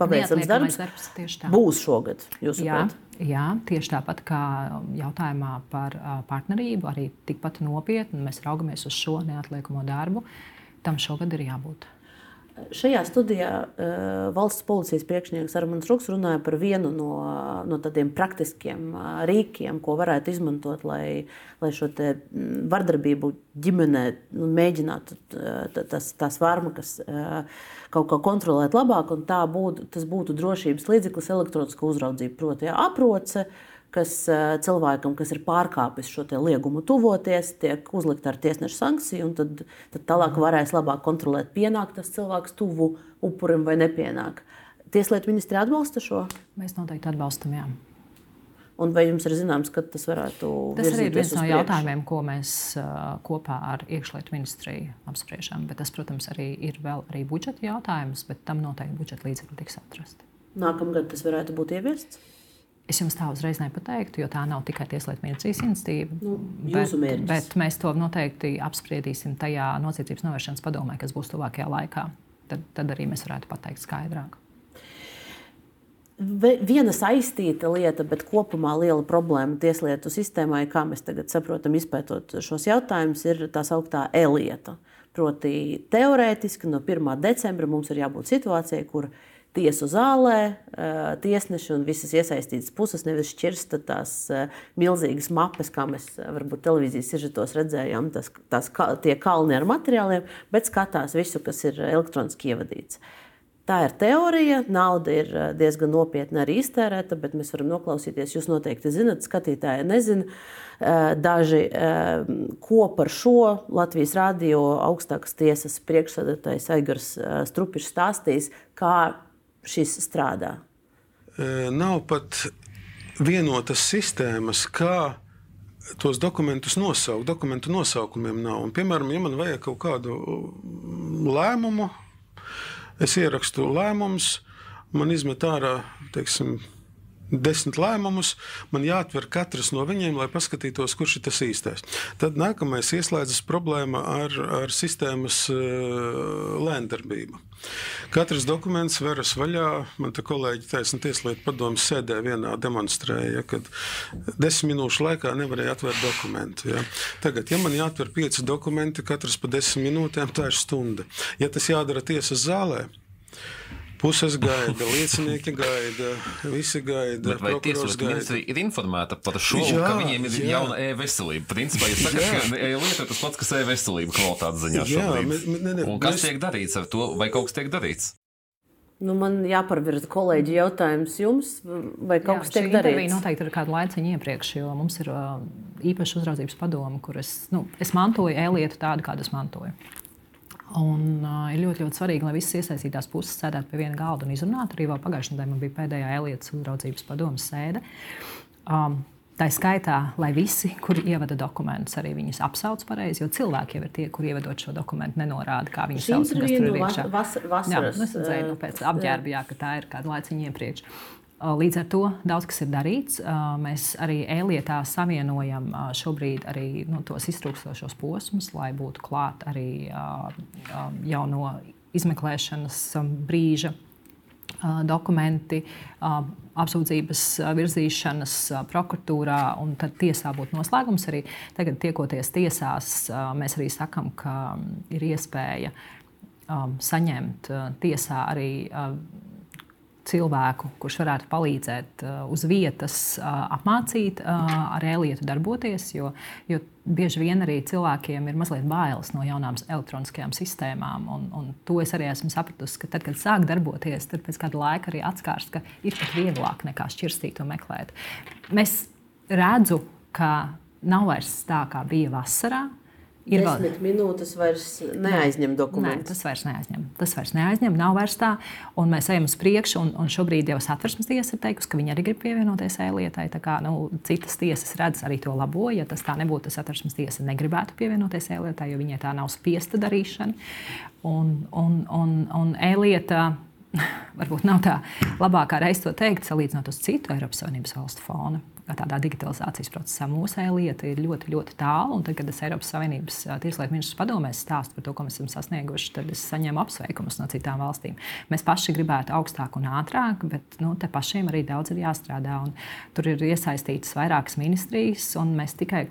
paveicams darbs, darbs būs šogad. Jā, jā, tieši tāpat kā jautājumā par partnerību, arī tikpat nopietni mēs raugamies uz šo neatliekamo darbu. Tam šogad ir jābūt. Šajā studijā uh, valsts policijas priekšnieks Armāns Ruks runāja par vienu no, no tādiem praktiskiem uh, rīkiem, ko varētu izmantot, lai, lai šo vardarbību ģimenē nu, mēģinātu tas, tās varmakas uh, kaut kā kontrolēt labāk. Tā būtu, tas būtu drošības līdzeklis, elektroniska uzraudzība, proti, aproce. Uh, kas cilvēkam, kas ir pārkāpis šo liegumu tuvoties, tiek uzlikta ar tiesneša sankciju, un tad, tad tālāk mhm. varēs labāk kontrolēt, pienāk tas cilvēks tuvu upurim vai nepienāk. Tieslietu ministrija atbalsta šo? Mēs noteikti atbalstam, jā. Un vai jums ir zināms, ka tas varētu būt? Tas arī ir viens no jautājumiem, ko mēs uh, kopā ar iekšlietu ministriju apspriežam. Bet tas, protams, arī ir vēl arī budžeta jautājums, bet tam noteikti budžeta līdzekļi tiks atrasti. Nākamgad tas varētu būt ieviests? Es jums tā uzreiz nepateiktu, jo tā nav tikai Tieslietu ministrijas iniciatīva. Nu, bet, mērķis. bet mēs to noteikti apspriedīsim tajā noziedzības novēršanas padomē, kas būs tuvākajā laikā. Tad, tad arī mēs varētu pateikt skaidrāk. Viena saistīta lieta, bet kopumā liela problēma tieslietu sistēmā, kā mēs tagad saprotam, izpētot šos jautājumus, ir tā sauktā e-lieta. Proti, teorētiski no 1. decembra mums ir jābūt situācijai, kur tiesu zālē, tiesneši un visas iesaistītas puses nevis šķirsta tās milzīgas mapes, kā mēs varbūt televīzijas sižetos redzējām, tas, tās, tie kalni ar materiāliem, bet skatās visu, kas ir elektroniski ievadīts. Tā ir teorija, nauda ir diezgan nopietna arī iztērēta, bet mēs varam noklausīties. Jūs noteikti zinat, skatītāji nezina. Daži, ko par šo Latvijas rādio augstākas tiesas priekšsēdētājs Aigars Strupišs stāstīs, kā šis strādā? Nav pat vienotas sistēmas, kā tos dokumentus nosaukt. Dokumentu nosaukumiem nav. Un, piemēram, ja man vajag kaut kādu lēmumu, es ierakstu lēmumus, man izmet ārā teiksim, desmit lēmumus, man jāatver katrs no viņiem, lai paskatītos, kurš ir tas īstais. Tad nākamais ieslēdzas problēma ar, ar sistēmas uh, lēndarbību. Katrs dokuments veras vaļā. Man te kolēģi taisnība tieslietu padomus sēdē vienā demonstrēja, ka desmit minūšu laikā nevarēja atvērt dokumentu. Ja. Tagad, ja man jāatver pieci dokumenti, katrs pa desmit minūtēm, tā ir stunda. Ja tas jādara tiesas zālē, Puses gaida, liecinieki gaida, visi gaida. Bet vai tieslietu ministrija ir informēta par šo, jā, ka viņiem ir jā. jauna e-veselība? Principā jūs sakat, ka e-lieta ir tas pats, kas e-veselība kvalitātes ziņā šobrīd. Mēs, ne, ne, Un kas mēs... tiek darīts ar to, vai kaut kas tiek darīts? Nu, man jāparvirza kolēģi jautājums jums, vai kaut Jā, kas tiek darīts? Jā, noteikti ir kāda laiciņa iepriekš, jo mums ir uh, īpaša uzraudzības padoma, kur es, nu, es mantoju e-lietu tādu, kādu es mantoju. Un, uh, ir ļoti, ļoti svarīgi, lai visas iesaistītās puses sēdētu pie viena galda un izrunātu. Arī pagājušajā nedēļā man bija pēdējā Elītas uzraudzības padomas sēde. Um, Tā skaitā, lai visi, kuri ievada dokumentus, arī viņus apsauc pareizi, jo cilvēki jau ir tie, kuri ievedot šo dokumentu, nenorāda, kā viņi sauc. Tas ir iekšā. Vas, vasaras, jā, es redzēju, nu, pēc apģērba, jā, ka tā ir kāda laiciņa iepriekš. Līdz ar to daudz kas ir darīts. Mēs arī e-lietā savienojam šobrīd arī nu, tos iztrūkstošos posmus, lai būtu klāt arī jau no izmeklēšanas brīža dokumenti, apsūdzības virzīšanas prokuratūrā, un tad tiesā būtu noslēgums. Arī tagad, tiekoties tiesās, mēs arī sakām, ka ir iespēja saņemt tiesā arī cilvēku, kurš varētu palīdzēt uh, uz vietas, uh, apmācīt uh, ar e-lietu darboties. Jo, jo bieži vien arī cilvēkiem ir mazliet bailes no jaunām elektroniskajām sistēmām. Un, un to es arī esmu sapratusi, ka tad, kad sāk darboties, tad pēc kāda laika arī atskārs, ka ir pat vieglāk nekā šķirstīt un meklēt. Mēs redzam, ka nav vairs tā, kā bija vasarā. Ir desmit vēl... minūtes vairs neaizņem dokumentus. Nē, tas vairs neaizņem. Tas vairs neaizņem, nav vairs tā. Un mēs ejam uz priekšu, un, un šobrīd jau satversmes tiesa ir teikusi, ka viņi arī grib pievienoties e-lietai. Kā, nu, citas tiesas redz arī to labo. Ja tas tā nebūtu, tad satversmes tiesa negribētu pievienoties e-lietai, jo viņai tā nav spiesta darīšana. Un, un, un, un e-lieta [LAUGHS] varbūt nav tā labākā reize to teikt, salīdzinot uz citu Eiropas Savienības valstu fonu tādā digitalizācijas procesā mūsu lieta ir ļoti, ļoti tālu. Un tad, kad es Eiropas Savienības tieslietu ministrs padomēs stāstu par to, ko mēs esam sasnieguši, tad es saņemu apsveikumus no citām valstīm. Mēs paši gribētu augstāk un ātrāk, bet nu, te pašiem arī daudz ir jāstrādā. Tur ir iesaistītas vairākas ministrijas, un mēs tikai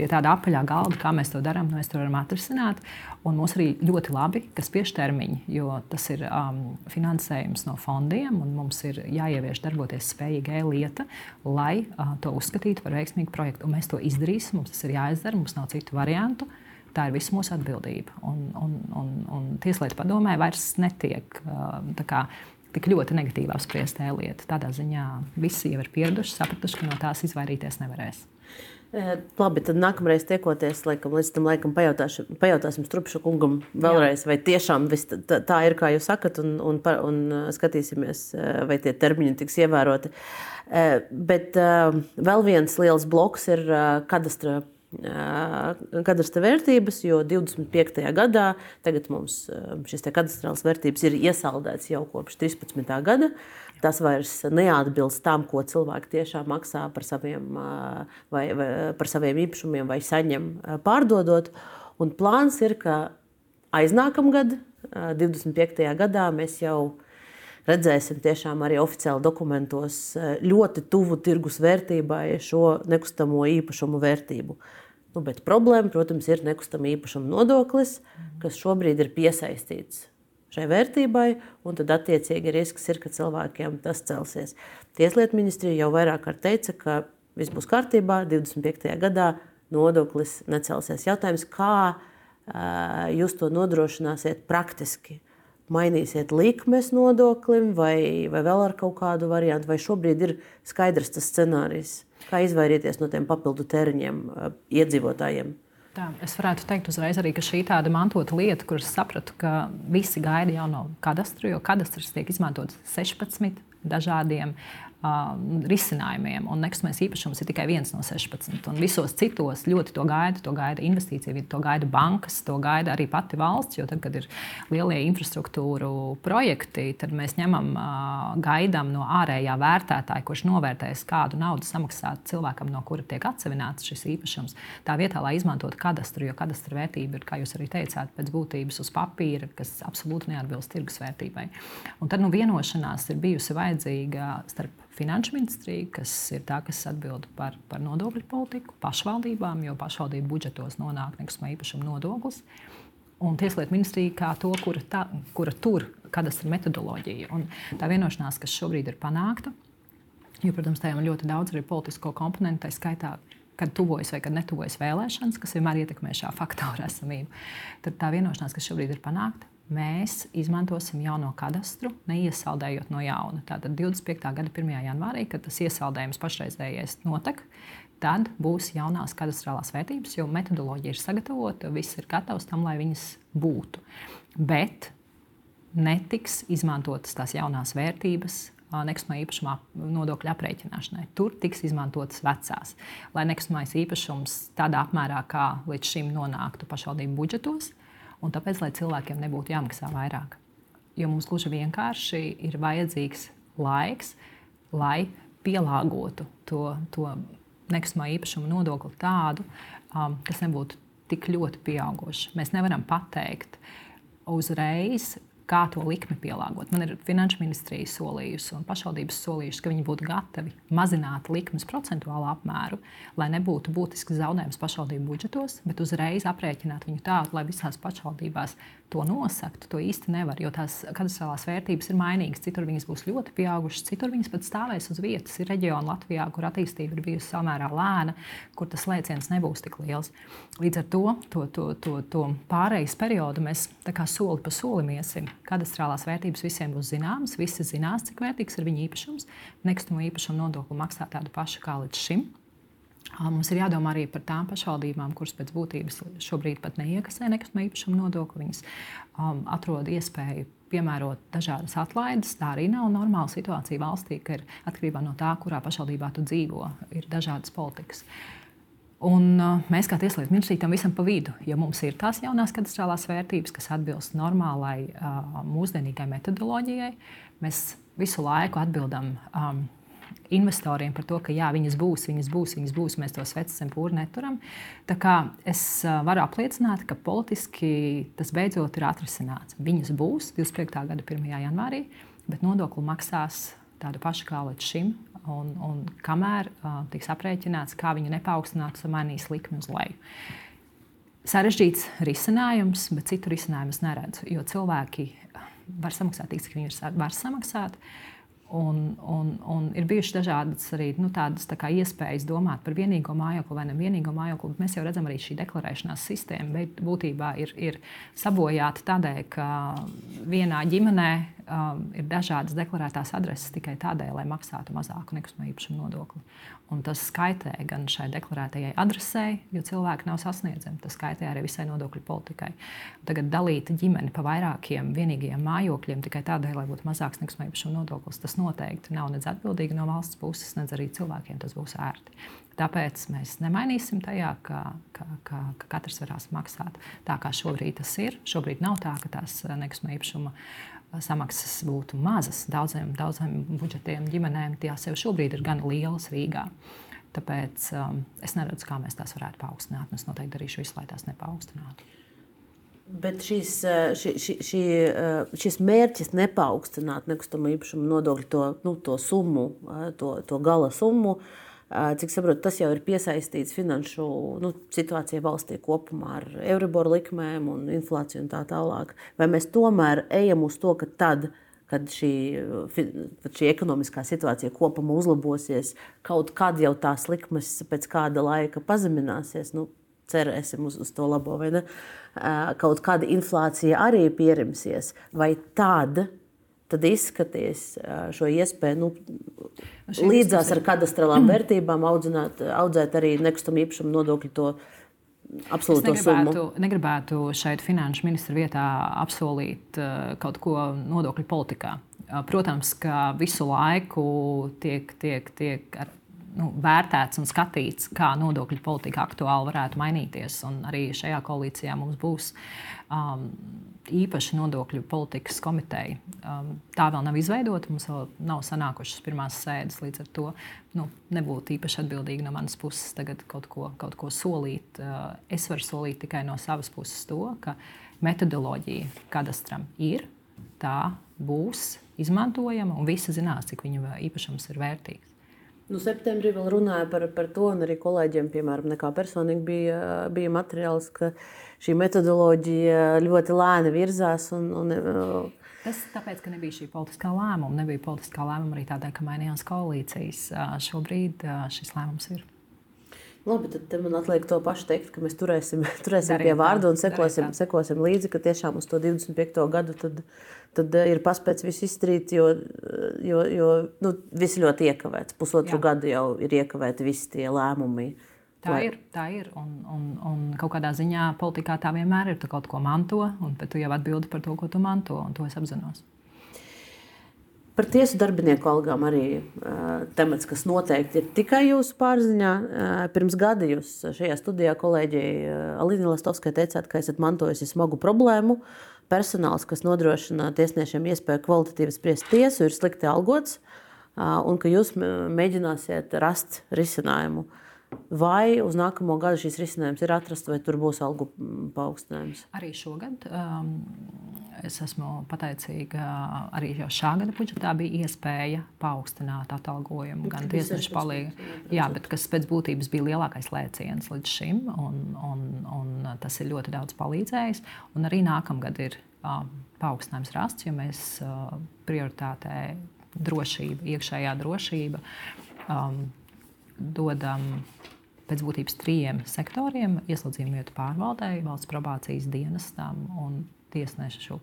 pie tāda apaļā galda, kā mēs to darām, mēs to varam atrisināt. Un mums arī ļoti labi, ka spiež termiņi, jo tas ir um, finansējums no fondiem, un mums ir jāievieš darboties spējīga e-lieta, lai uh, to uzskatītu par veiksmīgu projektu. Un mēs to izdarīsim, mums tas ir jāizdara, mums nav citu variantu. Tā ir visa mūsu atbildība. Un, un, un, un Tieslietu padomē vairs netiek uh, kā, tik ļoti negatīvi apspriesta e-lieta. Tādā ziņā visi jau ir pieraduši, sapratuši, ka no tās izvairīties nevarēs. Labi, tad nākamreiz tiekoties, laikam, līdz tam laikam pajautāsim Strupšu kungam vēlreiz, Jā. vai tiešām tā, tā ir, kā jūs sakat, un, un, un skatīsimies, vai tie termiņi tiks ievēroti. Bet vēl viens liels bloks ir kadastra kadastra vērtības, jo 25. gadā mums šis kadastrāls vērtības ir iesaldēts jau kopš 13. gada tas vairs neatbilst tam, ko cilvēki tiešām maksā par saviem, vai, vai, par saviem īpašumiem vai saņem pārdodot. Un plāns ir, ka aiznākamgad, 25. gadā, mēs jau redzēsim tiešām arī oficiāli dokumentos ļoti tuvu tirgus vērtībai šo nekustamo īpašumu vērtību. Nu, bet problēma, protams, ir nekustamā īpašuma nodoklis, kas šobrīd ir piesaistīts šai vērtībai, un tad attiecīgi risks ir, ka cilvēkiem tas celsies. Tieslietu ministrija jau vairāk kārt teica, ka viss būs kārtībā, 25. gadā nodoklis necelsies. Jautājums, kā jūs to nodrošināsiet praktiski? Mainīsiet likmes nodoklim, vai, vai vēl ar kaut kādu variantu, vai šobrīd ir skaidrs tas scenārijs, kā izvairīties no tiem papildu tēriņiem iedzīvotājiem? Tā, es varētu teikt uzreiz arī, ka šī tāda mantota lieta, kuras sapratu, ka visi gaida jau no kadastra, jo kadastrs tiek izmantots 16 dažādiem uh, risinājumiem, un nekustamais īpašums ir tikai viens no 16. Un visos citos ļoti to gaida, to gaida investīcija to gaida bankas, to gaida arī pati valsts. Jo tad, kad ir lielie infrastruktūru projekti, tad mēs ņemam, uh, gaidām no ārējā vērtētāja, kurš novērtēs, kādu naudu samaksāt cilvēkam, no kura tiek atsevināts šis īpašums. Tā vietā, lai izmantotu kadastru, jo kadastra vērtība ir, kā jūs arī teicāt, pēc būtības uz papīra, kas absolūti neatbilst tirgus vērtībai. Un tad nu, vienošanās ir bijusi vajadzīga starp Finanšu ministrija, kas ir tā, kas atbild par, par nodokļu politiku, pašvaldībām, jo pašvaldību budžetos nonāk nekustamā īpašuma nodoklis. Un Tieslietu ministrija kā to, kura, tā, kura tur kadastra metodoloģija. Un tā vienošanās, kas šobrīd ir panākta, jo, protams, tajā ir ļoti daudz arī politisko komponentu, tā skaitā, kad tuvojas vai kad netuvojas vēlēšanas, kas vienmēr ietekmē šā faktora esamību. Tad tā vienošanās, kas šobrīd ir panākta, mēs izmantosim jauno kadastru, neiesaldējot no jauna. Tātad 25. gada 1. janvārī, kad tas iesaldējums pašreizējais notek, tad būs jaunās kadastrālās vērtības, jo metodoloģija ir sagatavota, viss ir gatavs tam, lai viņas būtu. Bet netiks izmantotas tās jaunās vērtības nekustamā īpašuma nodokļa aprēķināšanai. Tur tiks izmantotas vecās, lai nekustamais īpašums tādā apmērā, kā līdz šim nonāktu pašvaldību budžetos, un tāpēc, lai cilvēkiem nebūtu jāmaksā vairāk. Jo mums gluži vienkārši ir vajadzīgs laiks, lai pielāgotu to, to nekustamā īpašuma nodokli tādu, um, kas nebūtu tik ļoti pieaugušs. Mēs nevaram pateikt uzreiz, kā to likmi pielāgot. Man ir finanšu ministrija solījusi un pašvaldības solījusi, ka viņi būtu gatavi mazināt likmes procentuālu apmēru, lai nebūtu būtisks zaudējums pašvaldību budžetos, bet uzreiz aprēķināt viņu tā, lai visās pašvaldībās to nosakt, to īsti nevar. Jo tās katastrofālās vērtības ir mainīgas. Citur viņas būs ļoti pieaugušas, citur viņas pat stāvēs uz vietas. Ir reģioni Latvijā, kur attīstība ir bijusi samērā lēna, kur tas lēciens nebūs tik liels. Līdz ar to, to, to, to, to pārejas periodu mēs soli pa solim iesim. Katastrofālās vērtības visiem būs zināmas, visi zinās, cik vērtīgs ir viņa īpašums. Nekustamo īpašumu nodokli maksā tādu pašu kā līdz šim. Mums ir jādomā arī par tām pašvaldībām, kuras pēc būtības šobrīd pat neiekasē nekustamā īpašuma nodokli. Viņas um, atrod iespēju piemērot dažādas atlaides. Tā arī nav normāla situācija valstī, ka ir atkarībā no tā, kurā pašvaldībā tu dzīvo, ir dažādas politikas. Un, uh, mēs kā Tieslietu ministrija tam visam pa vidu, ja mums ir tās jaunās katastrālās vērtības, kas atbilst normālai, uh, mūsdienīgai metodoloģijai, mēs visu laiku atbildam. Um, investoriem par to, ka jā, viņas būs, viņas būs, viņas būs, mēs to sveci zem pūri neturam. Tā kā es varu apliecināt, ka politiski tas beidzot ir atrisināts. Viņas būs 25. gada 1. janvārī, bet nodokli maksās tādu pašu kā līdz šim. Un, un kamēr uh, tiks aprēķināts, kā viņa nepaaugstinās, mainīs likmi uz leju. Sarežģīts risinājums, bet citu risinājumu es neredzu. Jo cilvēki var samaksāt tik, cik viņi var samaksāt. Uh, Un, un, un ir bijušas dažādas arī nu, tādas tā iespējas domāt par vienīgo mājokli vai nevienīgo mājokli. Mēs jau redzam, arī šī deklarēšanās sistēma būtībā ir, ir sabojāta tādēļ, ka vienā ģimenē um, ir dažādas deklarētās adreses tikai tādēļ, lai maksātu mazāku nekustamā īpašuma nodokli. Un tas skaitē gan šai deklarētajai adresē, jo cilvēki nav sasniedzami. Tas skaitē arī visai nodokļu politikai. Tagad dalīt ģimeni pa vairākiem vienīgiem mājokļiem tikai tādēļ, lai būtu mazāks nekustamā īpašuma nodoklis, tas noteikti nav nedz atbildīgi no valsts puses, nedz arī cilvēkiem tas būs ērti. Tāpēc mēs nemainīsim tajā, ka, ka, ka, ka katrs varēs maksāt tā, kā šobrīd tas ir. Šobrīd nav tā, ka tās nekustamā īpašuma samaksas būtu mazas. Daudziem, daudziem budžetiem ģimenēm tās jau šobrīd ir gan lielas Rīgā. Tāpēc um, es neredzu, kā mēs tās varētu paaugstināt. Es noteikti darīšu visu, lai tās nepaaugstināt. Bet šis, uh, ši, ši, ši, uh, šis mērķis nepaukstināt nekustamā īpašuma nodokļu to, nu, to summu, uh, to, to gala summu, uh, Cik saprotu, tas jau ir piesaistīts finanšu nu, situācijai valstī kopumā ar euriboru likmēm un inflāciju un tā tālāk. Vai mēs tomēr ejam uz to, ka tad, kad šī, šī ekonomiskā situācija kopumā uzlabosies, kaut kad jau tās likmes pēc kāda laika pazemināsies? Nu, cerēsim uz, uz to labo, vai ne? Kaut kāda inflācija arī pierimsies, vai tāda tad izskaties šo iespēju nu, līdzās ar kadastrālām vērtībām audzināt, audzēt arī nekustamā īpašuma nodokļu to absolūto negribētu, summu. Negribētu šeit finanšu ministra vietā apsolīt kaut ko nodokļu politikā. Protams, ka visu laiku tiek, tiek, tiek ar, nu, vērtēts un skatīts, kā nodokļu politika aktuāli varētu mainīties. Un arī šajā koalīcijā mums būs um, īpaša nodokļu politikas komiteja. Um, tā vēl nav izveidota, mums vēl nav sanākušas pirmās sēdes. Līdz ar to nu, nebūtu īpaši atbildīgi no manas puses tagad kaut ko, kaut ko solīt. Uh, es varu solīt tikai no savas puses to, ka metodoloģija kadastram ir, tā būs izmantojama un visi zinās, cik viņa īpašums ir vērtīgs. Nu, septembrī vēl runāja par, par to, un arī kolēģiem, piemēram, personīgi bija, bija materiāls, ka šī metodoloģija ļoti lēni virzās. Un, un, Tas tāpēc, ka nebija šī politiskā lēmuma. Nebija politiskā lēmuma arī tādēļ, ka mainījās koalīcijas. Šobrīd šis lēmums ir. Labi, tad man atliek to pašu teikt, ka mēs turēsim, [LAUGHS] turēsim darīt, pie vārda un sekosim, sekosim līdzi, ka tiešām uz to 25. gadu tad, tad eh, ir paspēts viss izdarīt, jo, jo, jo nu, viss ļoti iekavēts. Pusotru Jā. gadu jau ir iekavēti visi tie lēmumi. Tā lai... ir. Tā ir. Un, un, un kaut kādā ziņā politikā tā vienmēr ir. Tu kaut ko manto, un tu jau atbildi par to, ko tu manto, un to es apzinos. Par tiesu darbinieku algām arī uh, temats, kas noteikti ir tikai jūsu pārziņā. Uh, pirms gada jūs šajā studijā kolēģei uh, Alīna Lastovskai teicāt, ka esat mantojusi smagu problēmu. Personāls, kas nodrošina tiesniešiem iespēju kvalitatīvi spriest tiesu, ir slikti algots, uh, un ka jūs mēģināsiet rast risinājumu. Vai uz nākamo gadu šis risinājums ir atrasts, vai tur būs algu paaugstinājums? Arī šogad. Um Es esmu pateicīga arī šā gada budžetā bija iespēja paaugstināt atalgojumu gan tiesnešu bet kas pēc būtības bija lielākais lēciens līdz šim, un, un, un tas ir ļoti daudz palīdzējis. Un arī nākamgad ir uh, paaugstinājums rasts, jo mēs uh, prioritātē drošība, iekšējā drošība um, dodam pēc būtības trījiem sektoriem - ieslodzījumu vietu pārvaldēji, valsts probācijas dienestam un tiesnešu,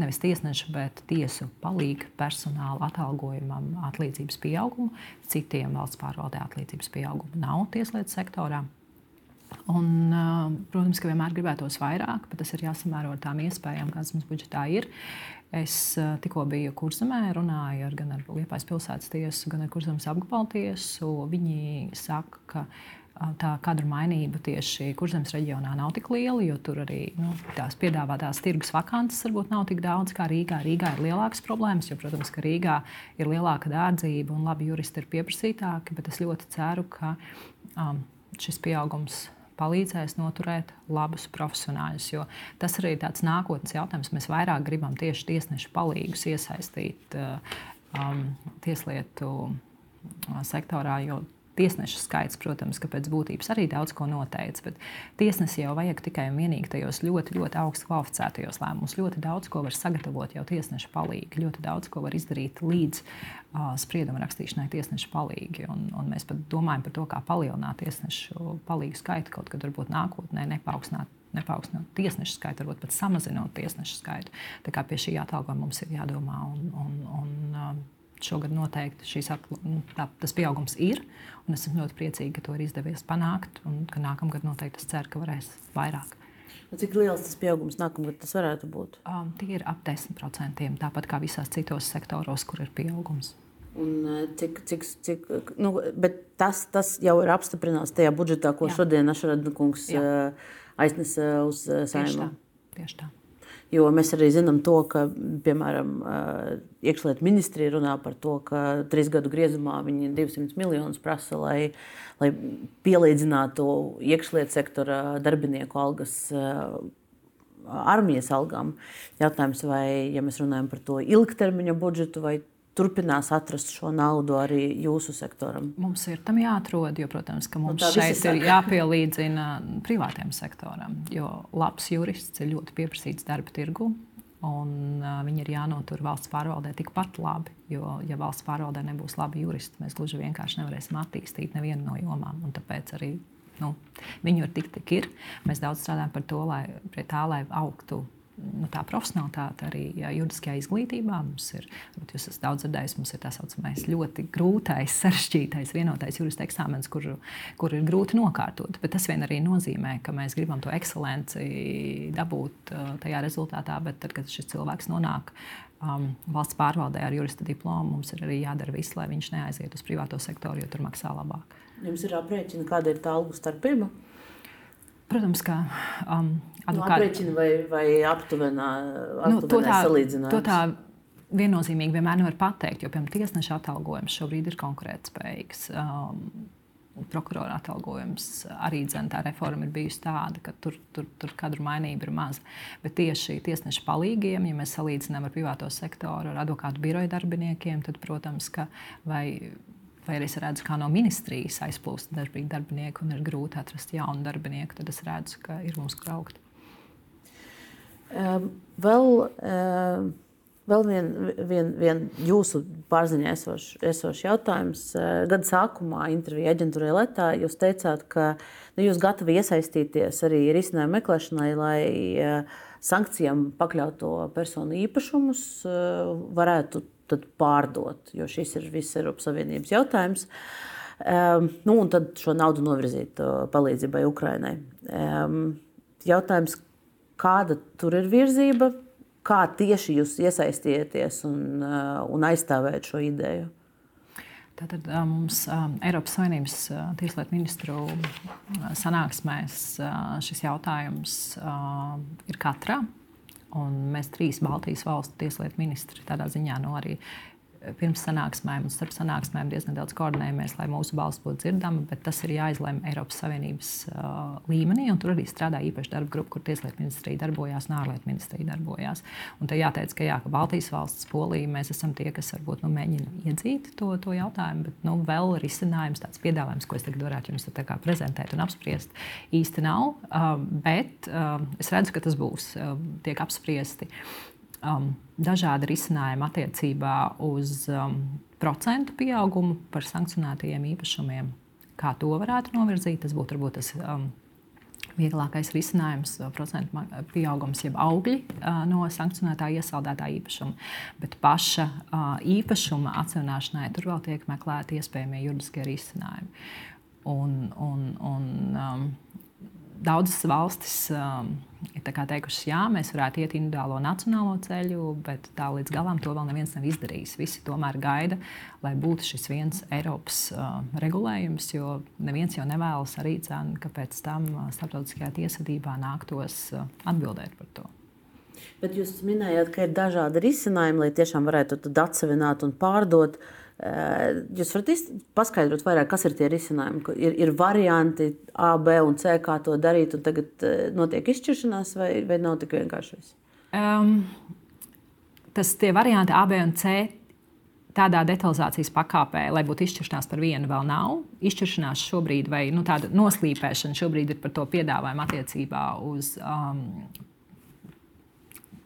nevis tiesnešu, bet tiesu palīga personāla atalgojumam atlīdzības pieaugumu. Citiem valsts pārvaldē atlīdzības pieauguma nav tieslietu sektorā. Un, protams, ka vienmēr gribētos vairāk, bet tas ir jāsamēro ar tām iespējām, kādas mums budžetā ir. Es tikko biju kurzemē, runāju ar, gan ar Liepājas pilsētas tiesu, gan ar kurzemes apgabalu tiesu. Viņi saka, ka tā kadru mainība tieši kurzemes reģionā nav tik liela, jo tur arī nu, tās piedāvātās tirgus vakances varbūt nav tik daudz kā Rīgā. Rīgā ir lielākas problēmas, jo, protams, ka Rīgā ir lielāka dārdzība un labi juristi ir pieprasītāki, bet es ļoti ceru, ka um, šis pieaugums palīdzēs noturēt labus profesionāļus. Jo tas arī ir tāds nākotnes jautājums. Mēs vairāk gribam tieši tiesnešu palīgus iesaistīt uh, um, tieslietu sektorā, jo Tiesnešu skaits, protams, ka pēc būtības arī daudz ko noteica, bet tiesnesi jau vajag tikai un vienīgi tajos ļoti, ļoti augstu kvalificētajos lēmumos. Ļoti daudz ko var sagatavot jau tiesneša palīgi, ļoti daudz ko var izdarīt līdz uh, sprieduma rakstīšanai tiesneša palīgi. Un, un mēs pat domājam par to, kā palielināt tiesnešu palīgu skaitu kaut kad varbūt nākotnē, nepaukstināt nepaukstinot tiesnešu skaitu, varbūt pat samazinot tiesnešu skaitu. Tā kā pie šī atalgojuma mums ir jādomā. Un, un, un, šogad noteikti šīs, nu, tā, tas pieaugums ir. Es esmu ļoti priecīga, ka to ir izdevies panākt, un ka nākamgad noteikti es ceru, ka varēs vairāk. Un cik liels tas pieaugums nākamgad tas varētu būt? Um, tie ir ap 10%, tāpat kā visās citos sektoros, kur ir pieaugums. Un, uh, cik, cik, cik, nu, tas, tas jau ir apstiprināts tajā budžetā, ko Jā. šodien Ašarada kungs uh, aiznesa uz uh, saimnu. Tieši tā. Tieši tā. Jo mēs arī zinām, to, ka piemēram iekšlietu ministrija runā par to, ka trīs gadu griezumā viņi 200 miljonus prasa, lai, lai pielīdzinātu iekšlietu sektora darbinieku algas armijas algām. Jautājums, vai ja mēs runājam par to ilgtermiņa budžetu, vai turpinās atrast šo naudu arī jūsu sektoram? Mums ir tam jāatrod, jo, protams, ka mums nu, šeit ir jāpielīdzina privātiem sektoram. Jo labs jurists ir ļoti pieprasīts darba tirgu. Un, uh, viņi ir jānotur valsts pārvaldē tikpat labi, jo, ja valsts pārvaldē nebūs labi juristi, mēs gluži vienkārši nevarēsim attīstīt nevienu no jomām. Un tāpēc arī nu, viņu ir tik, tik ir. Mēs daudz strādājam par to, lai, tā, lai augtu nu, tā profesionālitāte arī juridiskajā izglītībā. Mums ir, jūs esat daudz dzirdējis, mums ir tā saucamais ļoti grūtais, sarežģītais, vienotais jurista eksāmens, kur, kur ir grūti nokārtot. Bet tas vien arī nozīmē, ka mēs gribam to ekscelenci dabūt uh, tajā rezultātā, bet tad, kad šis cilvēks nonāk um, valsts pārvaldē ar jurista diplomu, mums ir arī jādara viss, lai viņš neaiziet uz privāto sektoru, jo tur maksā labāk. Jums ir aprēķina, kāda ir tā algu starpība? Protams, ka um, advokāti nu, aprēķina vai, vai aptuvenā, aptuvenā nu, to tā, salīdzinājums. To tā viennozīmīgi vienmēr nevar pateikt, jo, piemēram, tiesneša atalgojums šobrīd ir konkurētspējīgs. Um, prokurora atalgojums arī dzen, tā reforma ir bijusi tāda, ka tur, tur, tur kadru mainība ir maza. Bet tieši tiesneša palīgiem, ja mēs salīdzinām ar privāto sektoru, ar advokātu biroju darbiniekiem, tad, protams, ka vai vai arī es redzu, kā no ministrijas aizplūst darbīgi darbinieki un ir grūti atrast jaunu darbinieku, tad es redzu, ka ir mums kur augt. Um, vēl um, vēl viens vien, vien jūsu pārziņā esošs esoš jautājums. Uh, gada sākumā intervijā aģentūrai Latvijā jūs teicāt, ka nu, jūs gatavi iesaistīties arī risinājumu meklēšanai, lai sankcijām pakļauto personu īpašumus varētu tad pārdot, jo šis ir viss Eiropas Savienības jautājums. Um, nu, un tad šo naudu novirzīt uh, palīdzībai Ukrainai. Um, jautājums, kāda tur ir virzība, kā tieši jūs iesaistieties un, uh, un aizstāvēt šo ideju? Tātad mums Eiropas Savienības tieslietu ministru sanāksmēs šis jautājums ir katrā. Un mēs trīs Baltijas valstu tieslietu ministri tādā ziņā nu, arī pirms sanāksmēm un starp sanāksmēm diezgan daudz koordinējamies, lai mūsu balss būtu dzirdama, bet tas ir jāizlemj Eiropas Savienības uh, līmenī. Tur arī strādā īpaša darba grupa, kur Tieslietu ministrija darbojās un ārlietu ministrija darbojās. Un te jāteic, ka, jā, ka Baltijas valsts, Polija, mēs esam tie, kas varbūt nu, mēģina iedzīt to, to jautājumu, bet nu, vēl risinājums, tāds piedāvājums, ko es tagad varētu jums prezentēt un apspriest, īsti nav. Uh, bet uh, es redzu, ka tas būs, uh, tiek apspriesti. Uh, um, dažādi risinājumi attiecībā uz um, procentu pieaugumu par sankcionētajiem īpašumiem. Kā to varētu novirzīt, tas būtu varbūt tas um, vieglākais risinājums - procentu pieaugums, jeb augļi uh, no sankcionētā iesaldētā īpašuma. Bet paša uh, īpašuma atsevišķināšanai tur vēl tiek meklēti iespējamie juridiskie risinājumi. Un, un, un, um, daudzas valstis um, ir teikušas, jā, mēs varētu iet individuālo nacionālo ceļu, bet tā līdz galam to vēl neviens nav izdarījis. Visi tomēr gaida, lai būtu šis viens Eiropas uh, regulējums, jo neviens jau nevēlas arī cenu, ka pēc tam uh, starptautiskajā tiesvedībā nāktos uh, atbildēt par to. Bet jūs minējāt, ka ir dažādi risinājumi, lai tiešām varētu atsevināt un pārdot. Uh, jūs varat paskaidrot vairāk, kas ir tie risinājumi? Ir, ir varianti A, B un C, kā to darīt, un tagad notiek izšķiršanās, vai, vai nav tik vienkārši? Um, tas tie varianti A, B un C tādā detalizācijas pakāpē, lai būtu izšķiršanās par vienu, vēl nav. Izšķiršanās šobrīd, vai nu, tāda noslīpēšana šobrīd ir par to piedāvājumu attiecībā uz um,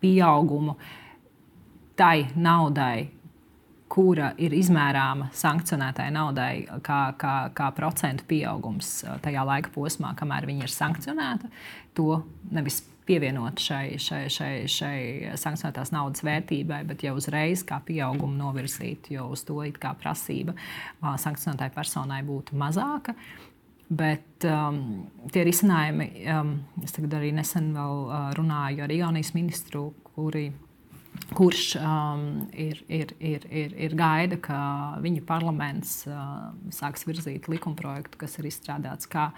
pieaugumu tai naudai, kura ir izmērāma sankcionētai naudai kā, kā, kā procentu pieaugums tajā laika posmā, kamēr viņa ir sankcionēta, to nevis pievienot šai, šai, šai, šai sankcionētās naudas vērtībai, bet jau uzreiz kā pieaugumu novirzīt, jo uz to prasība sankcionētai personai būtu mazāka. Bet um, tie risinājumi, um, es arī nesen runāju ar Igaunijas ministru, kuri kurš um, ir, ir, ir, ir, ir gaida, ka viņa parlaments uh, sāks virzīt likumprojektu, kas ir izstrādāts, kā,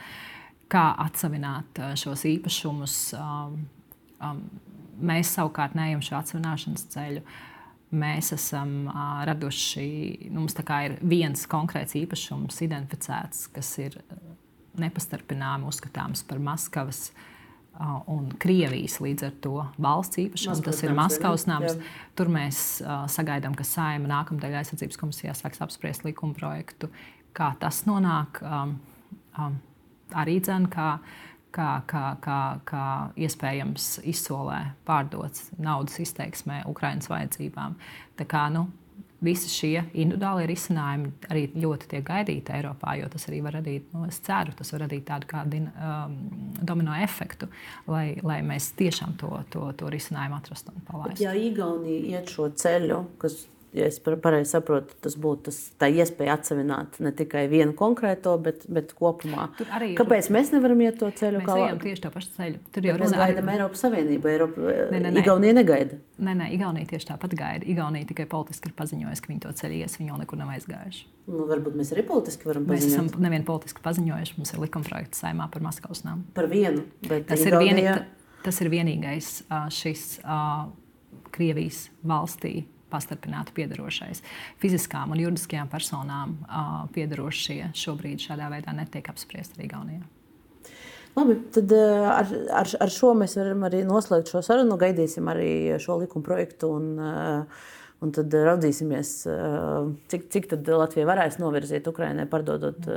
kā atsevināt uh, šos īpašumus. Um, um, mēs savukārt neejam šo atsevināšanas ceļu. Mēs esam uh, raduši, nu, mums ir viens konkrēts īpašums identificēts, kas ir uh, nepastarpināmi uzskatāms par Maskavas uh, un Krievijas līdz ar to valsts īpašumu. Tas ir Maskavas nams. Tur mēs uh, sagaidām, ka Saima nākamajā aizsardzības komisijā sāks apspriest likuma projektu. Kā tas nonāk, um, um, arī dzēn, kā, kā, kā, kā, kā iespējams izsolē pārdots naudas izteiksmē Ukraiņas vajadzībām. Tā kā, nu, visi šie individuālie risinājumi arī ļoti tiek gaidīti Eiropā, jo tas arī var radīt, nu, es ceru, tas var radīt tādu kā din, um, domino efektu, lai, lai mēs tiešām to, to, to risinājumu atrastu un palaistu. Ja Igaunija iet šo ceļu, kas ja es pareizi saprotu, tas būtu tas, tā iespēja atsevināt ne tikai vienu konkrēto, bet, bet kopumā. Arī, Kāpēc mēs nevaram iet to ceļu? Mēs ejam tieši to pašu ceļu. Tur jau mēs gaidām Eiropas Savienību. Eiropa... Ne, ne, ne. Igaunija negaida. Nē, nē, Igaunija tieši tāpat gaida. Igaunija tikai politiski ir paziņojusi, ka viņi to ceļu ies, viņi jau nekur nav aizgājuši. Nu, varbūt mēs arī politiski varam paziņot. Mēs esam nevien politiski paziņojuši, mums ir likumprojekts saimā par Maskavas namu. Par vienu, tas, Igaunija... ir, vieni, tas ir vienīgais šis Krievijas valstī pastarpināti piedarošais. Fiziskām un juridiskajām personām piedarošie šobrīd šādā veidā netiek apspriesti arī Gaunijā. Labi, tad ar, ar, ar šo mēs varam arī noslēgt šo sarunu. Gaidīsim arī šo likuma projektu. Un, un tad raudzīsimies, cik, cik Latvija varēs novirzīt Ukraiņai, pardodot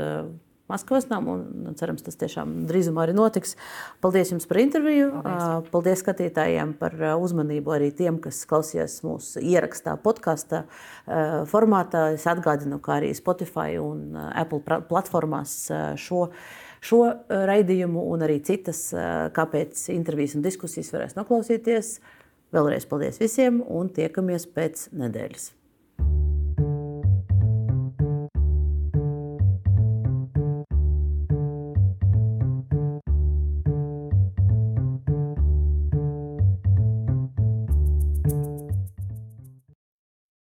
Maskavas namu. Cerams, tas tiešām drīzumā arī notiks. Paldies jums par interviju. Paldies, Paldies skatītājiem par uzmanību. Arī tiem, kas klausījās mūsu ierakstā, podkāstā formātā. Es atgādinu, ka arī Spotify un Apple platformās šo šo raidījumu un arī citas, kāpēc intervijas un diskusijas varēs noklausīties. Vēlreiz paldies visiem un tiekamies pēc nedēļas.